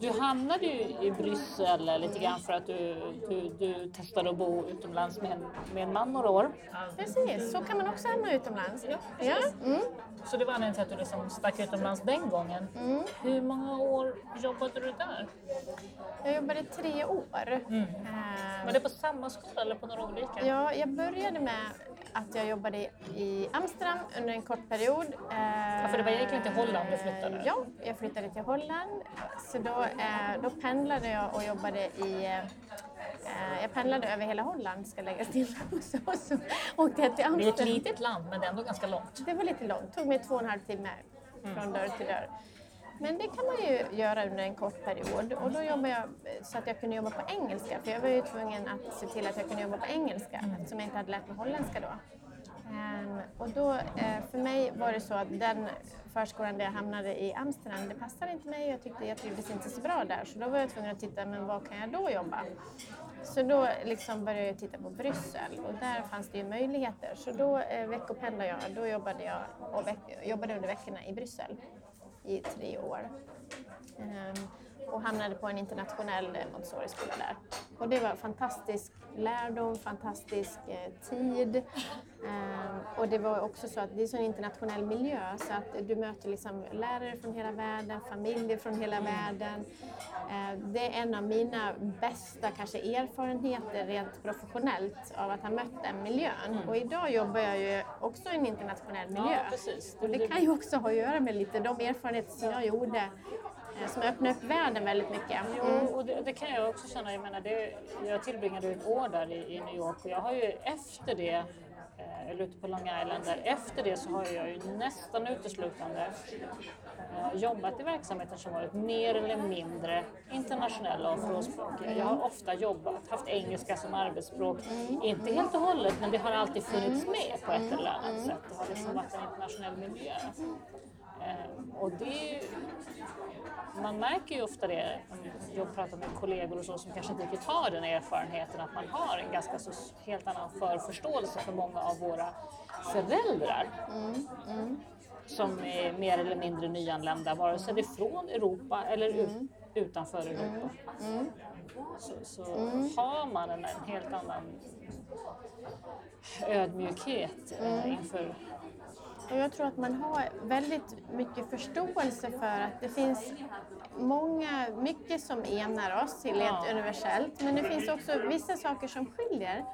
Du hamnade ju i Bryssel lite grann för att du, du, du testade att bo utomlands med en, med en man några år. Precis, så kan man också hamna utomlands. Ja, ja. Mm. Så det var anledningen till att du liksom stack utomlands den gången. Mm. Hur många år jobbade du där? Jag jobbade tre år. Mm. Uh, var det på samma skola eller på några olika? Ja, jag började med att jag jobbade i Amsterdam under en kort period. Ja, för det var egentligen till Holland du flyttade? Ja, jag flyttade till Holland. Så då, eh, då pendlade jag och jobbade i eh, jag pendlade över hela Holland ska läggas till. så, så åkte jag till Amsterdam. Det är ett litet land men det är ändå ganska långt. Det var lite långt. Det tog mig två och en halv timme från mm. dörr till dörr. Men det kan man ju göra under en kort period och då jobbade jag så att jag kunde jobba på engelska för jag var ju tvungen att se till att jag kunde jobba på engelska mm. eftersom jag inte hade lärt mig holländska då. Um, och då, uh, för mig var det så att den förskolan där jag hamnade i Amsterdam, det passade inte mig. Jag tyckte jag trivdes inte så bra där så då var jag tvungen att titta, men var kan jag då jobba? Så då liksom började jag titta på Bryssel och där fanns det ju möjligheter. Så då eh, veckopendlade jag, då jobbade jag och jobbade under veckorna i Bryssel i tre år. Ehm, och hamnade på en internationell Montessori-skola där. Och det var fantastisk lärdom, fantastisk eh, tid. Eh, och det var också så att det är så en internationell miljö så att du möter liksom lärare från hela världen, familjer från hela världen. Eh, det är en av mina bästa kanske erfarenheter rent professionellt av att ha mött den miljön. Mm. Och idag jobbar jag ju också i en internationell miljö. Ja. Och det kan ju också ha att göra med lite de erfarenheter som jag gjorde som öppnar upp världen väldigt mycket. Mm. Jo, och det, det, kan jag också känna. Jag, menar, det, jag tillbringade ett år där i, i New York och jag har ju efter det eh, eller ute på Long Island där. Efter det så har jag ju nästan uteslutande eh, jobbat i verksamheter som varit mer eller mindre internationella och tvåspråkiga. Jag har ofta jobbat, haft engelska som arbetsspråk, inte helt och hållet men det har alltid funnits med på ett eller annat sätt. Det har liksom varit en internationell miljö. Eh, och det man märker ju ofta det, jag pratar med kollegor och så som kanske inte riktigt har den erfarenheten, att man har en ganska så helt annan förförståelse för många av våra föräldrar. Mm, mm. Som är mer eller mindre nyanlända, vare sig det är från Europa eller mm. utanför Europa. Mm. Så, så mm. har man en, en, helt annan ödmjukhet eh, inför och jag tror att man har väldigt mycket förståelse för att det finns många, mycket som enar oss till rent universellt, men det finns också vissa saker som skiljer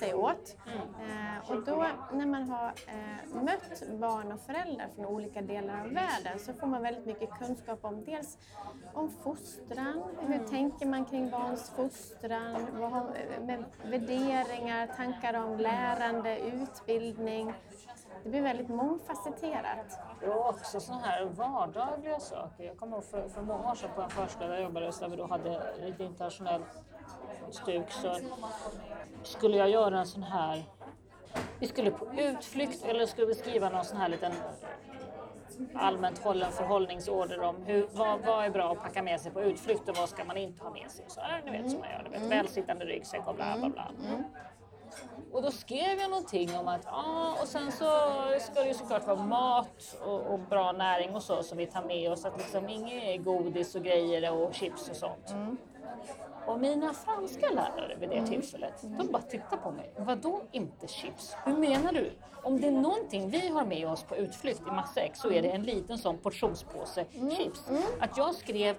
sig åt. Eh, och då när man har eh, mött barn och föräldrar från olika delar av världen så får man väldigt mycket kunskap om dels om fostran, hur mm. tänker man kring barns fostran, vad har, med värderingar, tankar om lärande, utbildning, det blir väldigt mångfacetterat. Och också sådana här vardagliga saker. Jag kommer ihåg för, för många år sedan på en förskola där jag jobbade där vi då hade ett internationellt stuk så skulle jag göra en sån här vi skulle på utflykt eller skulle vi skriva någon sån här liten allmänt hållen förhållningsorder om hur, vad, vad är bra att packa med sig på utflykt och vad ska man inte ha med sig. Så ni vet som man gör, ni vet, välsittande ryggsäck och bla bla bla. Och då skrev jag någonting om att, ja, och sen så ska det ju såklart vara mat och, och bra näring och så som vi tar med oss. Att liksom inget godis och grejer och chips och sånt. Och mina franska lärare vid det tillfället, de bara tittade på mig. Vadå inte chips? Hur menar du? Om det är någonting vi har med oss på utflykt i matsäck så är det en liten sån portionspåse chips. Att jag skrev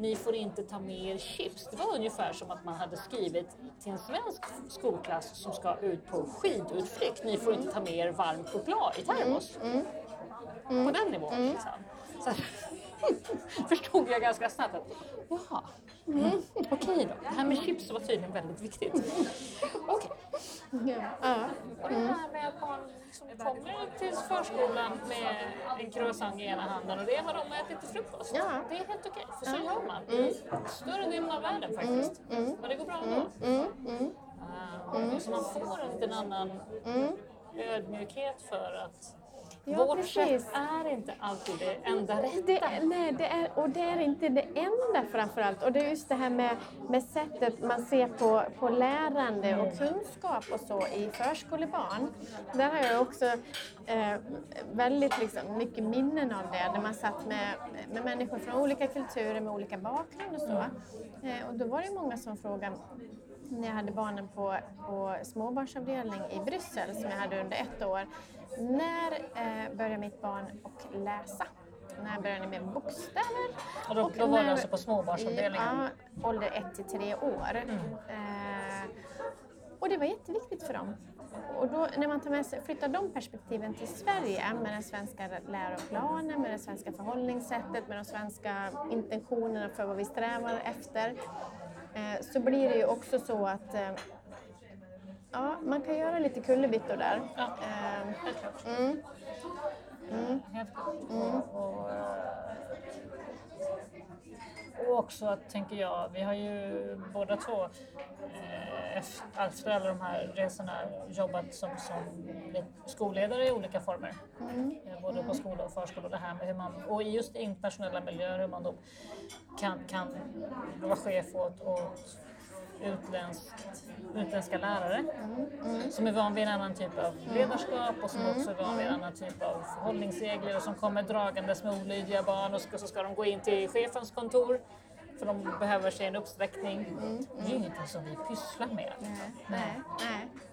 ni får inte ta med er chips. Det var ungefär som att man hade skrivit till en svensk skolklass som ska ut på skidutflykt. Ni får inte ta med er varm choklad i termos. På den nivån liksom. Så förstod jag ganska snabbt att jaha, mm, okej då. Det här med chips var tydligen väldigt viktigt. Okej. Ja. Och det här med att barn liksom kommer till förskolan med en croissant i ena handen och det har de ätit till frukost. Ja. Det är helt okej, för så gör man i större delen av världen faktiskt. Och det går bra ändå. Mm, Ah, Så man får en liten annan ödmjukhet för att Ja, vårt precis. sätt är inte alltid det enda rätta. Det, nej, det är, och det är inte det enda framförallt. Och det är just det här med, med sättet man ser på, på lärande och kunskap och så i förskolebarn. Där har jag också eh, väldigt liksom, mycket minnen av det, när man satt med, med människor från olika kulturer med olika bakgrund och så. Eh, och då var det många som frågade när jag hade barnen på, på småbarnsavdelning i Bryssel som jag hade under ett år. När eh, börjar mitt barn att läsa? När börjar ni med bokstäver? Och då- då var när- alltså på småbarnsavdelningen? Ja, ålder 1 till 3 år. Eh, och det var jätteviktigt för dem. Och då, när man tar med sig, flyttar de perspektiven till Sverige med den svenska läroplanen, med det svenska förhållningssättet, med de svenska intentionerna för vad vi strävar efter, så blir det ju också så att eh, ja, man kan göra lite kullerbyttor där. Ja. Eh, Helt klart. mm, Helt klart. Och, och, eh, och också att, tänker jag, vi har ju båda två eh, efter, efter alla de här resorna jobbat som, som skolledare i olika former. Eh, Både på skola och förskola. och Det här med hur man, och i just internationella miljöer hur man då kan, kan vara chef åt, åt utländskt, utländska lärare som är van vid en annan typ av ledarskap och som också är van vid en annan typ av förhållningsregler och som kommer dragandes med olydiga barn och ska, så ska de gå in till chefens kontor för de behöver sig en uppsträckning. Det är ju ingenting som vi pysslar med. nej, nej. Eh,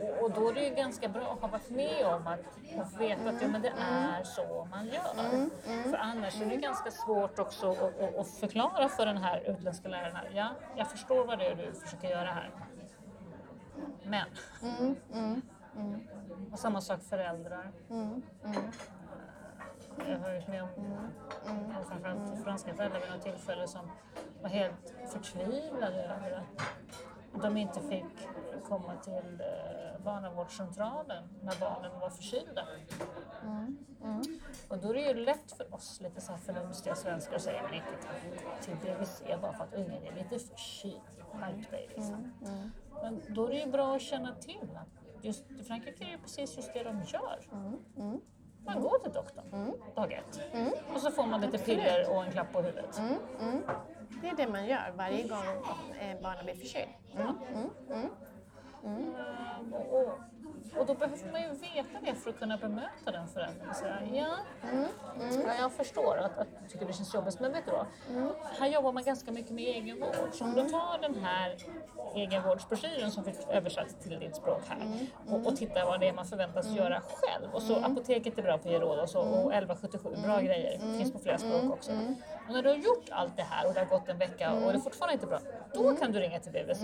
och, och då är det ju ganska bra att ha varit med om att och veta att ja, men det är så man gör. För annars är det ganska svårt också att, att, att förklara för den här utländska läraren ja, jag förstår vad det är du försöker göra här. Men. Och samma sak föräldrar. Jag har varit med om och framförallt franska föräldrar vid något tillfälle som var helt förtvivlade över att de inte fick komma till eh, barnavårdscentralen när barnen var förkylda. Och då är det ju lätt för oss lite så här förnumstiga svenskar att säga men inte till, BVC bara för att ungen är lite förkyld. Skärp dig liksom. Men då är det ju bra att känna till att just i Frankrike är det precis just det de gör. Man går till doktorn dag ett och så får man lite piller och en klapp på huvudet. Det är det man gör varje gång eh, barnen blir förkyld. Mm, mm, mm. Och, och då behöver man ju veta det för att kunna bemöta den föräldern. och säga, ja, ja, jag förstår att, att du tycker det känns jobbigt, men vet du vad? Här jobbar man ganska mycket med egenvård. Så om du tar den här egenvårdsbroschyren som finns översatt till ditt språk här och, och tittar vad det är man förväntas göra själv. Och så apoteket är bra på att ge råd och, så, och 1177, bra grejer, finns på flera språk också. Och när du har gjort allt det här och det har gått en vecka och det är fortfarande inte bra, då kan du ringa till BVC.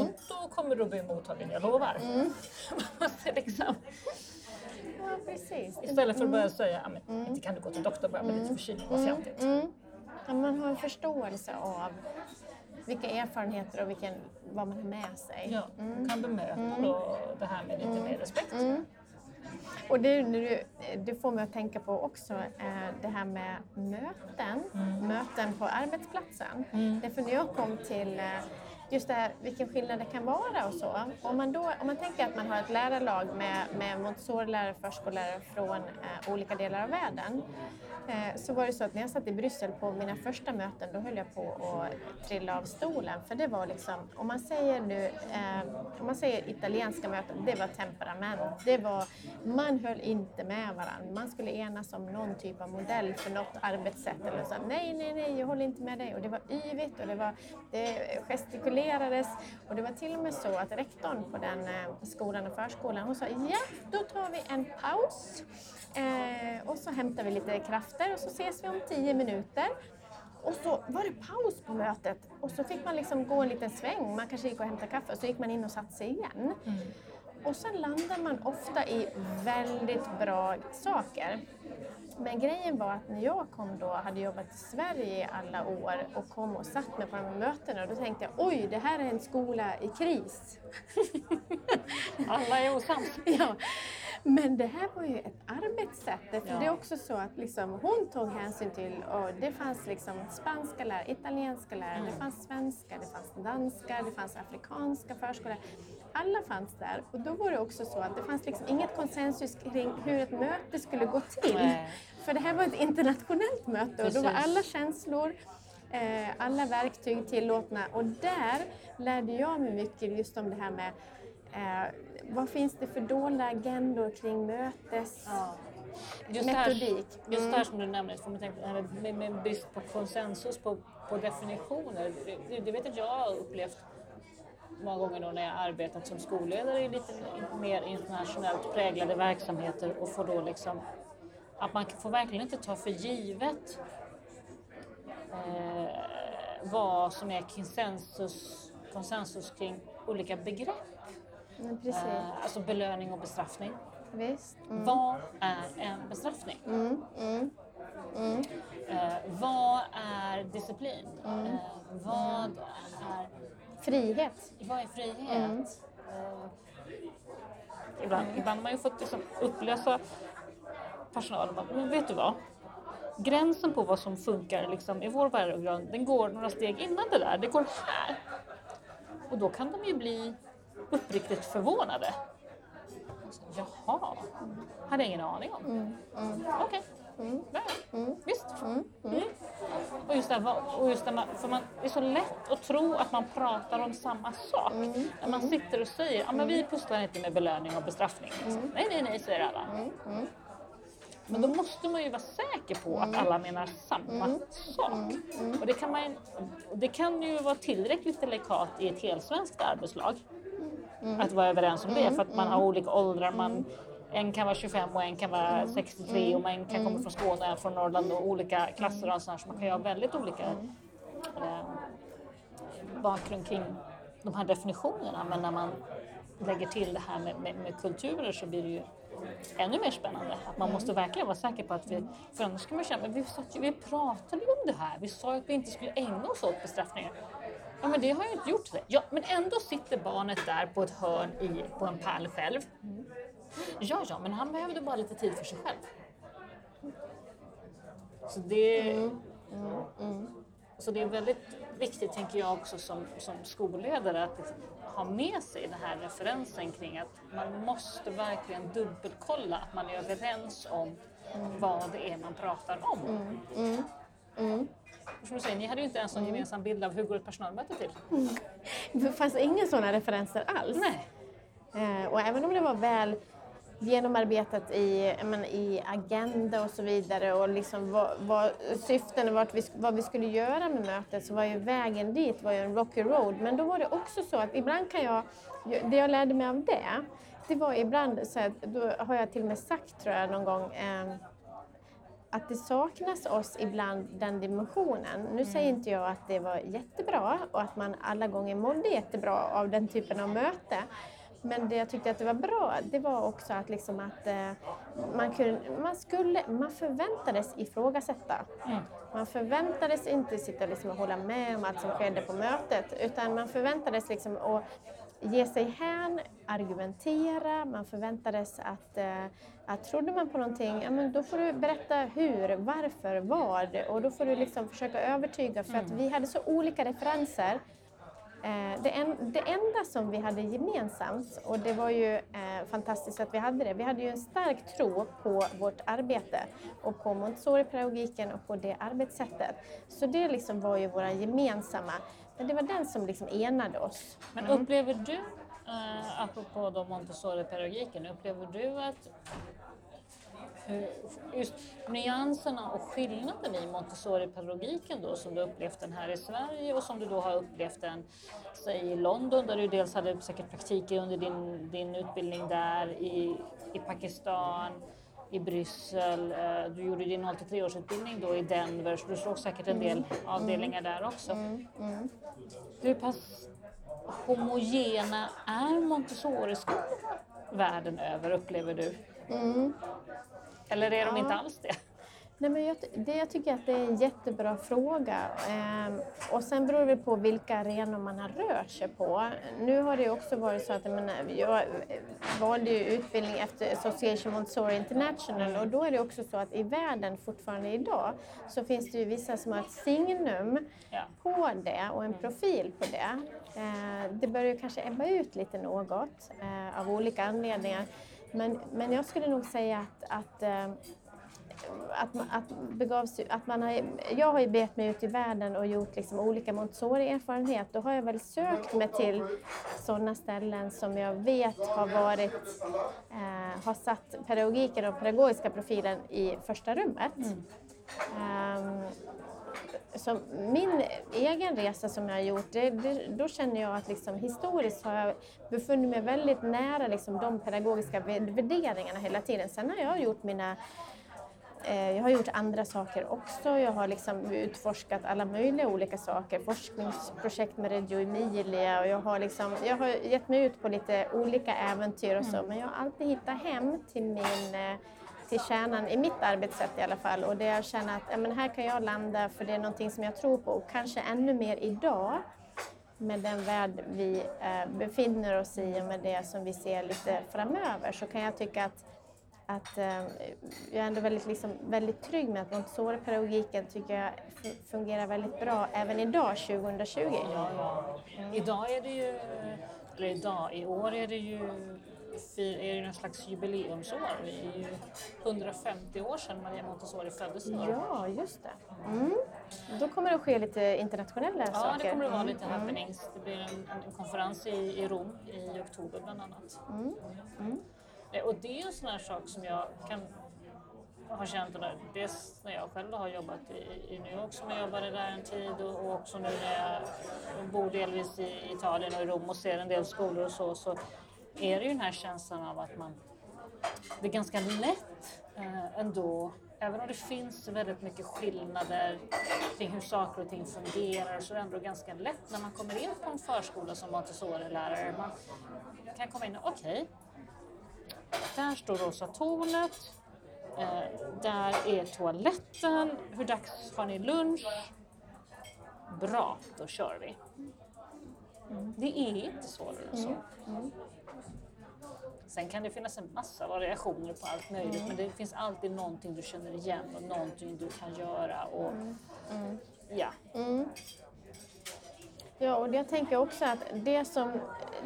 Och då kommer du att bli mottagen, jag lovar. Man ser liksom, Ja, precis. istället för att börja säga, "Ja, men, inte kan du gå till doktorn bara med lite förkylning, vad fjantigt. Mm. Ja, man har en förståelse av vilka erfarenheter och vilken, vad man har med sig. Ja, kan bemöta då det här med lite mer respekt. Och det, du, det får mig att tänka på också eh, det här med möten, möten på arbetsplatsen. Därför när jag kom till, eh, just det här vilken skillnad det kan vara och så. Om man, då, om man tänker att man har ett lärarlag med, med Montessori-lärare och förskollärare från eh, olika delar av världen eh, så var det så att när jag satt i Bryssel på mina första möten då höll jag på att trilla av stolen. För det var liksom, om man säger nu, eh, om man säger italienska möten, det var temperament, det var, man höll inte med varandra, man skulle enas om någon typ av modell för något arbetssätt eller så, nej, nej, nej, jag håller inte med dig. Och det var yvigt och det var, det gestikulerades och det var till och med så att rektorn på den eh, skolan och förskolan, hon sa ja, då tar vi en paus eh, och så hämtar vi lite krafter och så ses vi om tio minuter. Och så var det paus på mötet och så fick man liksom gå en liten sväng. Man kanske gick och hämtade kaffe och så gick man in och satte sig igen. Mm. Och sen landar man ofta i väldigt bra saker. Men grejen var att när jag kom då, hade jobbat i Sverige i alla år och kom och satt mig på de här mötena, då tänkte jag oj, det här är en skola i kris. alla är osams. ja. Men det här var ju ett arbetssätt. Ja. det är också så att liksom, hon tog hänsyn till, och det fanns liksom spanska lärare, italienska lärare, mm. det fanns svenska, det fanns danska, det fanns afrikanska förskolor. Alla fanns där och då var det också så att det fanns liksom inget konsensus kring hur ett möte skulle gå till. Nej. För det här var ett internationellt möte och då var alla känslor, eh, alla verktyg tillåtna och där lärde jag mig mycket just om det här med eh, vad finns det för dolda agendor kring mötes... Ja. Just metodik. Det här, just det här mm. som du nämner, får man tänka, med, med brist på konsensus på, på definitioner. Det, det vet att jag har upplevt många gånger då när jag arbetat som skolledare i lite mer internationellt präglade verksamheter och får då liksom att man får verkligen inte ta för givet eh, vad som är konsensus, konsensus kring olika begrepp. Eh, alltså belöning och bestraffning. Visst. Mm. Vad är en bestraffning? Mm. Mm. Mm. Eh, vad är disciplin? Mm. Eh, vad är Frihet. Vad är frihet? Mm. Eh, ibland, ibland har man ju fått liksom upplösa personalen. Men vet du vad? Gränsen på vad som funkar liksom, i vår värdegrund, den går några steg innan det där. Det går här. Och då kan de ju bli uppriktigt förvånade. Jaha, hade ingen aning om. Mm. Mm. Okej, okay. Mm. Mm. Visst. Mm. Mm. Och just det, och just det man, för man, det är så lätt att tro att man pratar om samma sak. Mm. När man sitter och säger att vi pusslar inte med belöning och bestraffning. Nej, nej, nej, säger alla. Men då måste man ju vara säker på att alla menar samma sak. Och det kan, man, det kan ju vara tillräckligt delikat i ett helsvenskt arbetslag Mm. Att vara överens om det mm. för att man har olika åldrar. Man, en kan vara 25 och en kan vara 63 mm. och en kan komma från Skåne och en från Norrland och olika klasser och sånt. Så man kan ju ha väldigt olika eh, bakgrund kring de här definitionerna. Men när man lägger till det här med, med, med kulturer så blir det ju ännu mer spännande. Att man måste verkligen vara säker på att vi, för annars kan man känna, men vi, satt, vi pratade ju om det här, vi sa att vi inte skulle ägna oss åt bestraffningar. Ja, men det har jag inte gjort. Ja, men ändå sitter barnet där på ett hörn i, på en pall själv. Mm. Ja, ja, men han behövde bara lite tid för sig själv. Så det, mm. Mm. mm. Så det är väldigt viktigt, tänker jag också som, som skolledare, att ha med sig den här referensen kring att man måste verkligen dubbelkolla att man är överens om mm. vad det är man pratar om. Mm. Mm. Som du säger, ni hade ju inte ens någon gemensam bild av hur går ett personalmöte till? Mm. Det fanns inga sådana referenser alls. Nej. Eh, och även om det var väl genomarbetat i, men, i agenda och så vidare och liksom vad, vad syften och vi, vad vi skulle göra med mötet så var ju vägen dit var ju en rocky road. Men då var det också så att ibland kan jag, det jag lärde mig av det, det var ibland så att, då har jag till och med sagt tror jag någon gång, eh, att det saknas oss ibland den dimensionen. Nu mm. säger inte jag att det var jättebra och att man alla gånger mådde jättebra av den typen av möte. Men det jag tyckte att det var bra, det var också att, liksom att eh, man, kunde, man, skulle, man förväntades ifrågasätta. Mm. Man förväntades inte sitta liksom och hålla med om allt som skedde på mötet, utan man förväntades liksom att ge sig hän, argumentera, man förväntades att, eh, att trodde man på någonting, ja, men då får du berätta hur, varför, vad. Och då får du liksom försöka övertyga för att mm. vi hade så olika referenser. Eh, det, en, det enda som vi hade gemensamt, och det var ju eh, fantastiskt att vi hade det, vi hade ju en stark tro på vårt arbete och på Montessori-pedagogiken och på det arbetssättet. Så det liksom var ju våra gemensamma, men det var den som liksom enade oss. Men upplever du, eh, apropå då Montessori-pedagogiken, upplever du att just nyanserna och skillnaden i Montessori-pedagogiken då som du upplevt den här i Sverige och som du då har upplevt den säg, i London där du dels hade säkert praktik under din, din utbildning där, i, i Pakistan, i Bryssel, eh, du gjorde din 0-3-årsutbildning då i Denver så du såg säkert en del avdelningar där också. Hur pass homogena är Montessori-skolor världen över upplever du? Eller är de inte alls det? Nej, men jag, det, jag tycker att det är en jättebra fråga. Ehm, och sen beror det på vilka arenor man har rört sig på. Nu har det också varit så att jag, menar, jag valde ju utbildning efter Association Montessori International och då är det också så att i världen fortfarande idag så finns det ju vissa som har ett signum Ja. på det och en profil på det. Eh, det börjar ju kanske ebba ut lite något eh, av olika anledningar. Men, men jag skulle nog säga att, att eh, att, man- att, begav sig, att man har, jag har ju begett mig ut i världen och gjort liksom olika Montessori-erfarenhet. Då har jag väl sökt mig till sådana ställen som jag vet har varit, eh, har satt pedagogiken och pedagogiska profilen i första rummet. Ehm, så min egen resa som jag har gjort, det, det, då känner jag att liksom, historiskt har jag befunnit mig väldigt nära liksom, de pedagogiska vä- värderingarna hela tiden. Sen har jag gjort mina Jag har gjort andra saker också. Jag har liksom utforskat alla möjliga olika saker. Forskningsprojekt med Reggio Emilia och jag har, liksom, jag har gett mig ut på lite olika äventyr och så. Men jag har alltid hittat hem till min eh, till kärnan i mitt arbetssätt i alla fall och det jag känner att ja, men här kan jag landa för det är någonting som jag tror på och kanske ännu mer idag med den värld vi eh, befinner oss i och med det som vi ser lite framöver så kan jag tycka att att eh, jag är ändå väldigt, liksom, väldigt trygg med att Montessori-pedagogiken tycker jag fungerar väldigt bra även idag, 2020. Ja, ja. Idag är det ju, eller idag, i år är det ju fir- är det någon slags jubileumsår. Det är ju 150 år sedan Maria Montessori föddes. i år. Ja, just det. Mm. Då kommer det att ske lite internationella Ja, saker. det kommer att vara Mm, lite happenings. Det blir en, en konferens i, i Rom i oktober bland annat. Mm, Eh, Eh, och det är en sån här sak som jag kan ha känt när, dels när jag själv har jobbat i, i New York som jag jobbade där en tid och, och också nu när jag bor delvis i Italien och i Rom och ser en del skolor och så, så är det ju den här känslan av att man det är ganska lätt eh, ändå, även om det finns väldigt mycket skillnader kring hur saker och ting fungerar, så är det ändå ganska lätt när man kommer in på en förskola som Montessori-lärare. Man kan komma in och okej, där står rosa tornet, eh, där är toaletten, hur dags har ni lunch? Bra, då kör vi. Det är inte svårare än så. Sen kan det finnas en massa variationer på allt möjligt men det finns alltid någonting du känner igen och någonting du kan göra. Och, Ja. Ja, och jag tänker också att det som,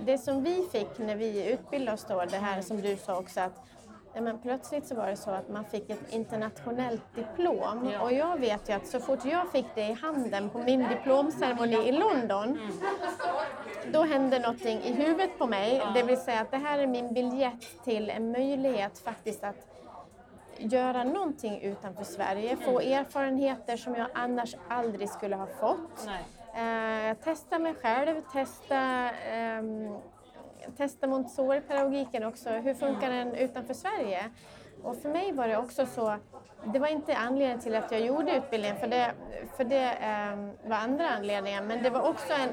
det som vi fick när vi utbildade oss då, det här som du sa också att ja, men plötsligt så var det så att man fick ett internationellt diplom Ja. och jag vet ju att så fort jag fick det i handen på min diplomceremoni i London då hände någonting i huvudet på mig. Det vill säga att det här är min biljett till en möjlighet faktiskt att göra någonting utanför Sverige, få erfarenheter som jag annars aldrig skulle ha fått. Nej. Eh, testa mig själv, testa, eh, testa Montessori-pedagogiken också. Hur funkar den utanför Sverige? Och för mig var det också så, det var inte anledningen till att jag gjorde utbildningen, för det, för det eh, var andra anledningar, men det var också, en,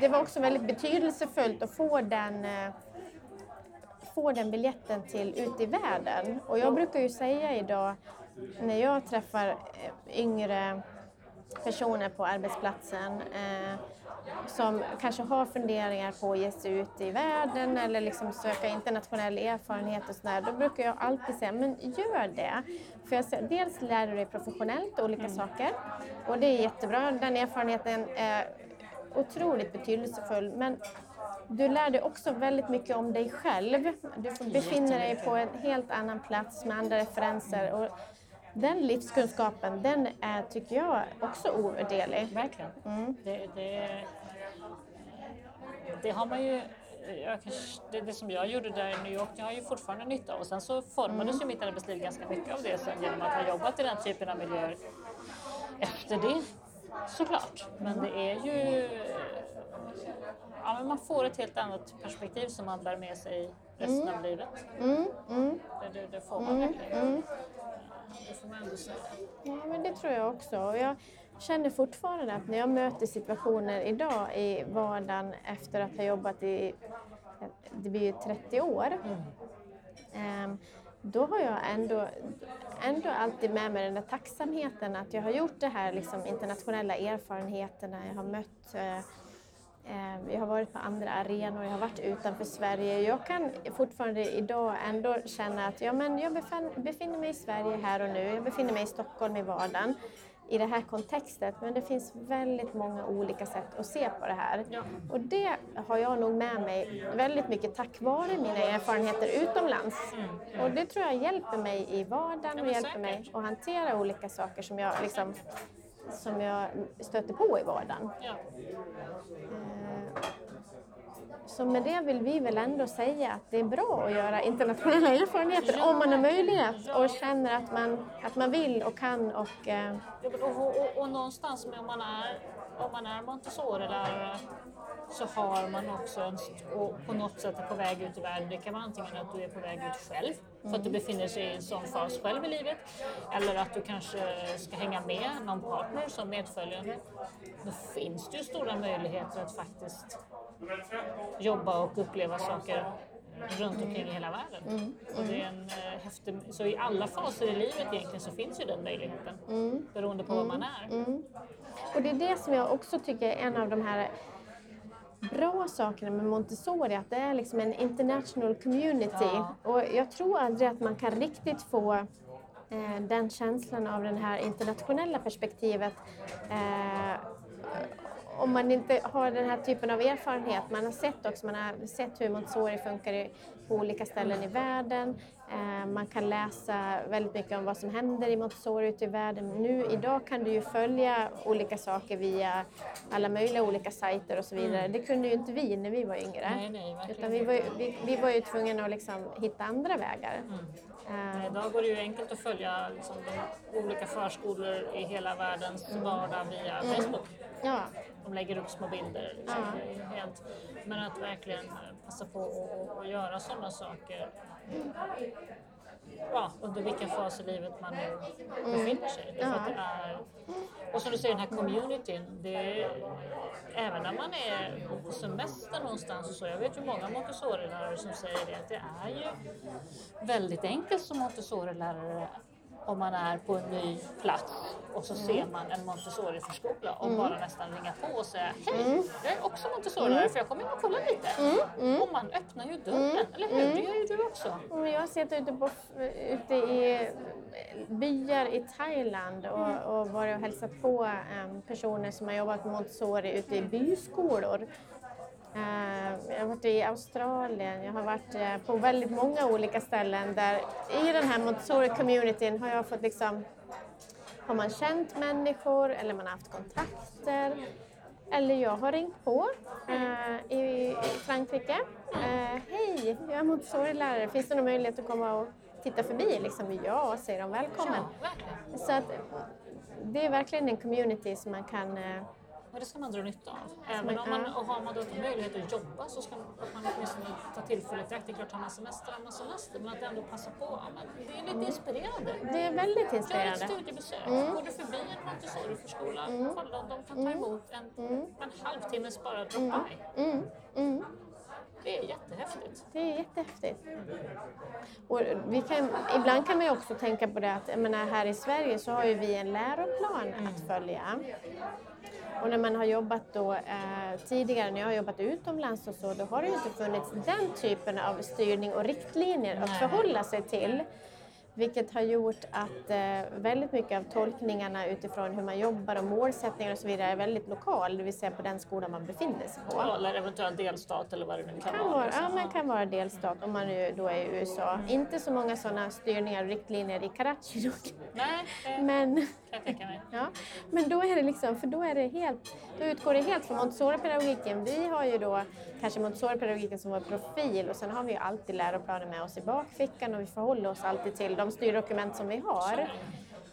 det var också väldigt betydelsefullt att få den eh, få den biljetten till ut i världen. Och jag brukar ju säga idag när jag träffar eh, yngre personer på arbetsplatsen eh, som kanske har funderingar på att ge sig ut i världen eller liksom söka internationell erfarenhet och sådär. Då brukar jag alltid säga, men gör det. För jag säger, dels lär du dig professionellt olika saker och det är jättebra. Den erfarenheten eh, otroligt betydelsefull. Men du lär dig också väldigt mycket om dig själv. Du befinner dig på en helt annan plats med andra referenser. Och den livskunskapen, den är, tycker jag, också ovärderlig. Verkligen. Mm. Det, det, det har man ju jag kanske, det, det, som jag gjorde där i New York, jag har ju fortfarande nytta av. Och sen så formades mm. ju mitt arbetsliv ganska mycket av det sen genom att ha jobbat i den typen av miljöer efter det såklart. Men det är ju... Ja, men man får ett helt annat perspektiv som man bär med sig resten mm. av livet. Mm. Mm. Det, det, det, får man mm. verkligen. Det får man ändå säga. Ja, men det tror jag också. Jag känner fortfarande att när jag möter situationer idag i vardagen efter att ha jobbat i det blir 30 år. Mm. Då har jag ändå, ändå alltid med mig den där tacksamheten att jag har gjort det här liksom, internationella erfarenheterna. Jag har mött eh, jag har varit på andra arenor, jag har varit utanför Sverige. Jag kan fortfarande idag ändå känna att ja, men jag befinner mig i Sverige här och nu. Jag befinner mig i Stockholm i vardagen i det här kontextet. Men det finns väldigt många olika sätt att se på det här. Ja. Och det har jag nog med mig väldigt mycket tack vare mina erfarenheter utomlands. Mm. Och det tror jag hjälper mig i vardagen och hjälper mig att hantera olika saker som jag, liksom, som jag stöter på i vardagen. Ja. Eh, så med det vill vi väl ändå säga att det är bra att göra internationella erfarenheter ja. om man har möjlighet och känner att man, att man vill och kan. Och, eh... och, och, och, någonstans om man är, om man är Montessori-lärare så har man också en, och på något sätt är på väg ut i världen. Det kan vara antingen att du är på väg ut själv för att du befinner dig i en sån fas själv i livet eller att du kanske ska hänga med någon partner som medföljande. Då finns det ju stora möjligheter att faktiskt jobba och uppleva saker runt omkring i hela världen. Mm. Och det är en eh, häftig, så i alla faser i livet egentligen så finns ju den möjligheten mm. beroende på mm. var man är. Och det är det som jag också tycker är en av de här bra sakerna med Montessori, att det är liksom en international community. Ja. Och jag tror aldrig att man kan riktigt få eh, den känslan av det här internationella perspektivet eh, om man inte har den här typen av erfarenhet. Man har sett också, man har sett hur Montessori funkar på olika ställen i världen. Eh, man kan läsa väldigt mycket om vad som händer i Montessori ute i världen. Nu idag kan du ju följa olika saker via alla möjliga olika sajter och så vidare. Mm. Det kunde ju inte vi när vi var yngre. Nej, nej, Utan vi var, ju, vi, vi var ju tvungna att liksom hitta andra vägar. Mm. Uh, idag går det ju enkelt att följa liksom, de olika förskolor i hela världens mm. vardag via mm. Facebook. Ja. De lägger upp små bilder. Liksom. Ja. Helt, men att verkligen passa på att göra sådana saker ja, under vilken fas i livet man nu befinner sig. Ja. Att det är, och som du säger, den här communityn, det är, även när man är på semester någonstans och så, jag vet ju många Montessori-lärare som säger det, att det är ju väldigt enkelt som Montessori-lärare om man är på en ny plats och så mm. ser man en Montessori-förskola och mm. bara nästan ringa på och säga Hej, mm. jag är också Montessori mm. för jag kommer in och kolla lite. Och man öppnar ju dörren, eller hur? Det gör ju du också. Jag har sett ute, på, ute i byar i Thailand och, och varit och hälsat på um, personer som har jobbat med Montessori ute i byskolor. Uh, jag har varit i Australien, jag har varit uh, på väldigt många olika ställen där i den här Montessori-communityn har jag fått liksom, har man känt människor eller man har haft kontakter. Eller jag har ringt på uh, i, Frankrike. Hej, jag är Montessori-lärare, finns det någon möjlighet att komma och titta förbi? Liksom, ja, säger de, välkommen. Så att, det är verkligen en community som man kan och det ska man dra nytta av. Även om man, och har man då inte möjlighet att jobba så ska man, att man åtminstone ta tillfället i akt. Det är klart, har man semester har man semester, men att ändå passa på. Ja, men det är lite inspirerande. Det är väldigt inspirerande. Gör ett studiebesök. Mm. Går du förbi en Montessori-förskola, mm. kolla, de kan ta mm. emot en, mm. en halvtimmes bara drop-by. Mm. mm. mm. Det är jättehäftigt. Det är jättehäftigt. Och vi kan, ibland kan man ju också tänka på det att jag menar, här i Sverige så har ju vi en läroplan mm. att följa. Och när man har jobbat då, eh, tidigare, när jag har jobbat utomlands och så, då har det ju inte funnits den typen av styrning och riktlinjer Nej. att förhålla sig till. Vilket har gjort att eh, väldigt mycket av tolkningarna utifrån hur man jobbar och målsättningar och så vidare är väldigt lokal, det vill säga på den skola man befinner sig på. Eller eventuellt delstat eller vad det nu kan, Kan vara, liksom. ja, men kan vara delstat om man nu då är i USA. Inte så många sådana styrningar och riktlinjer i Karachi dock. Nej, det Men, kan jag tänka mig. ja, men då är det liksom, för då är det helt, då utgår det helt från Montessori-pedagogiken. Vi har ju då kanske Montessori-pedagogiken som vår profil och sen har vi ju alltid läroplanen med oss i bakfickan och vi förhåller oss alltid till de styrdokument som vi har.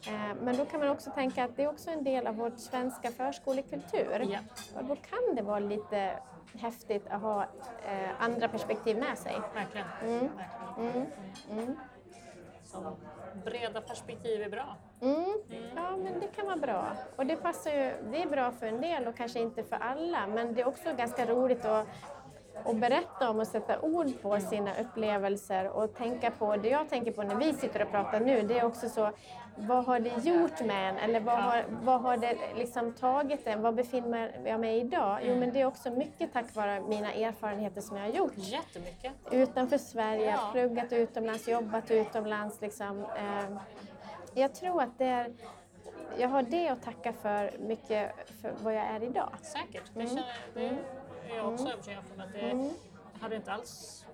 Eh, Men då kan man också tänka att det är också en del av vår svenska förskolekultur. Ja. Och då kan det vara lite häftigt att ha eh, andra perspektiv med sig. Verkligen. Mm. Verkligen. Mm. Mm. Så breda perspektiv är bra. Mm. Ja, men det kan vara bra. Och det passar ju, det är bra för en del och kanske inte för alla, men det är också ganska roligt att och berätta om och sätta ord på sina upplevelser och tänka på, det jag tänker på när vi sitter och pratar nu, det är också så, vad har det gjort med en? Eller vad har, vad har det liksom tagit en? Vad befinner jag mig idag? Jo, men det är också mycket tack vare mina erfarenheter som jag har gjort Jättemycket. utanför Sverige, Ja. pluggat utomlands, jobbat utomlands. Liksom. Eh, jag tror att det är, jag har det att tacka för mycket för vad jag är idag. Säkert. Det är jag också övertygad om. Att det, hade inte alls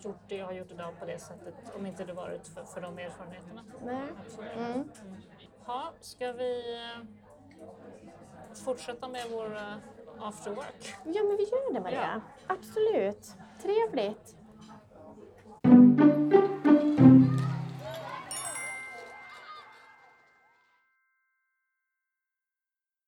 gjort det jag har gjort idag på det sättet om inte det varit för, för de erfarenheterna. Nej. Absolut. Mm. Ja, ska vi eh, fortsätta med vår after work? Ja, men vi gör det Maria. Absolut. Trevligt.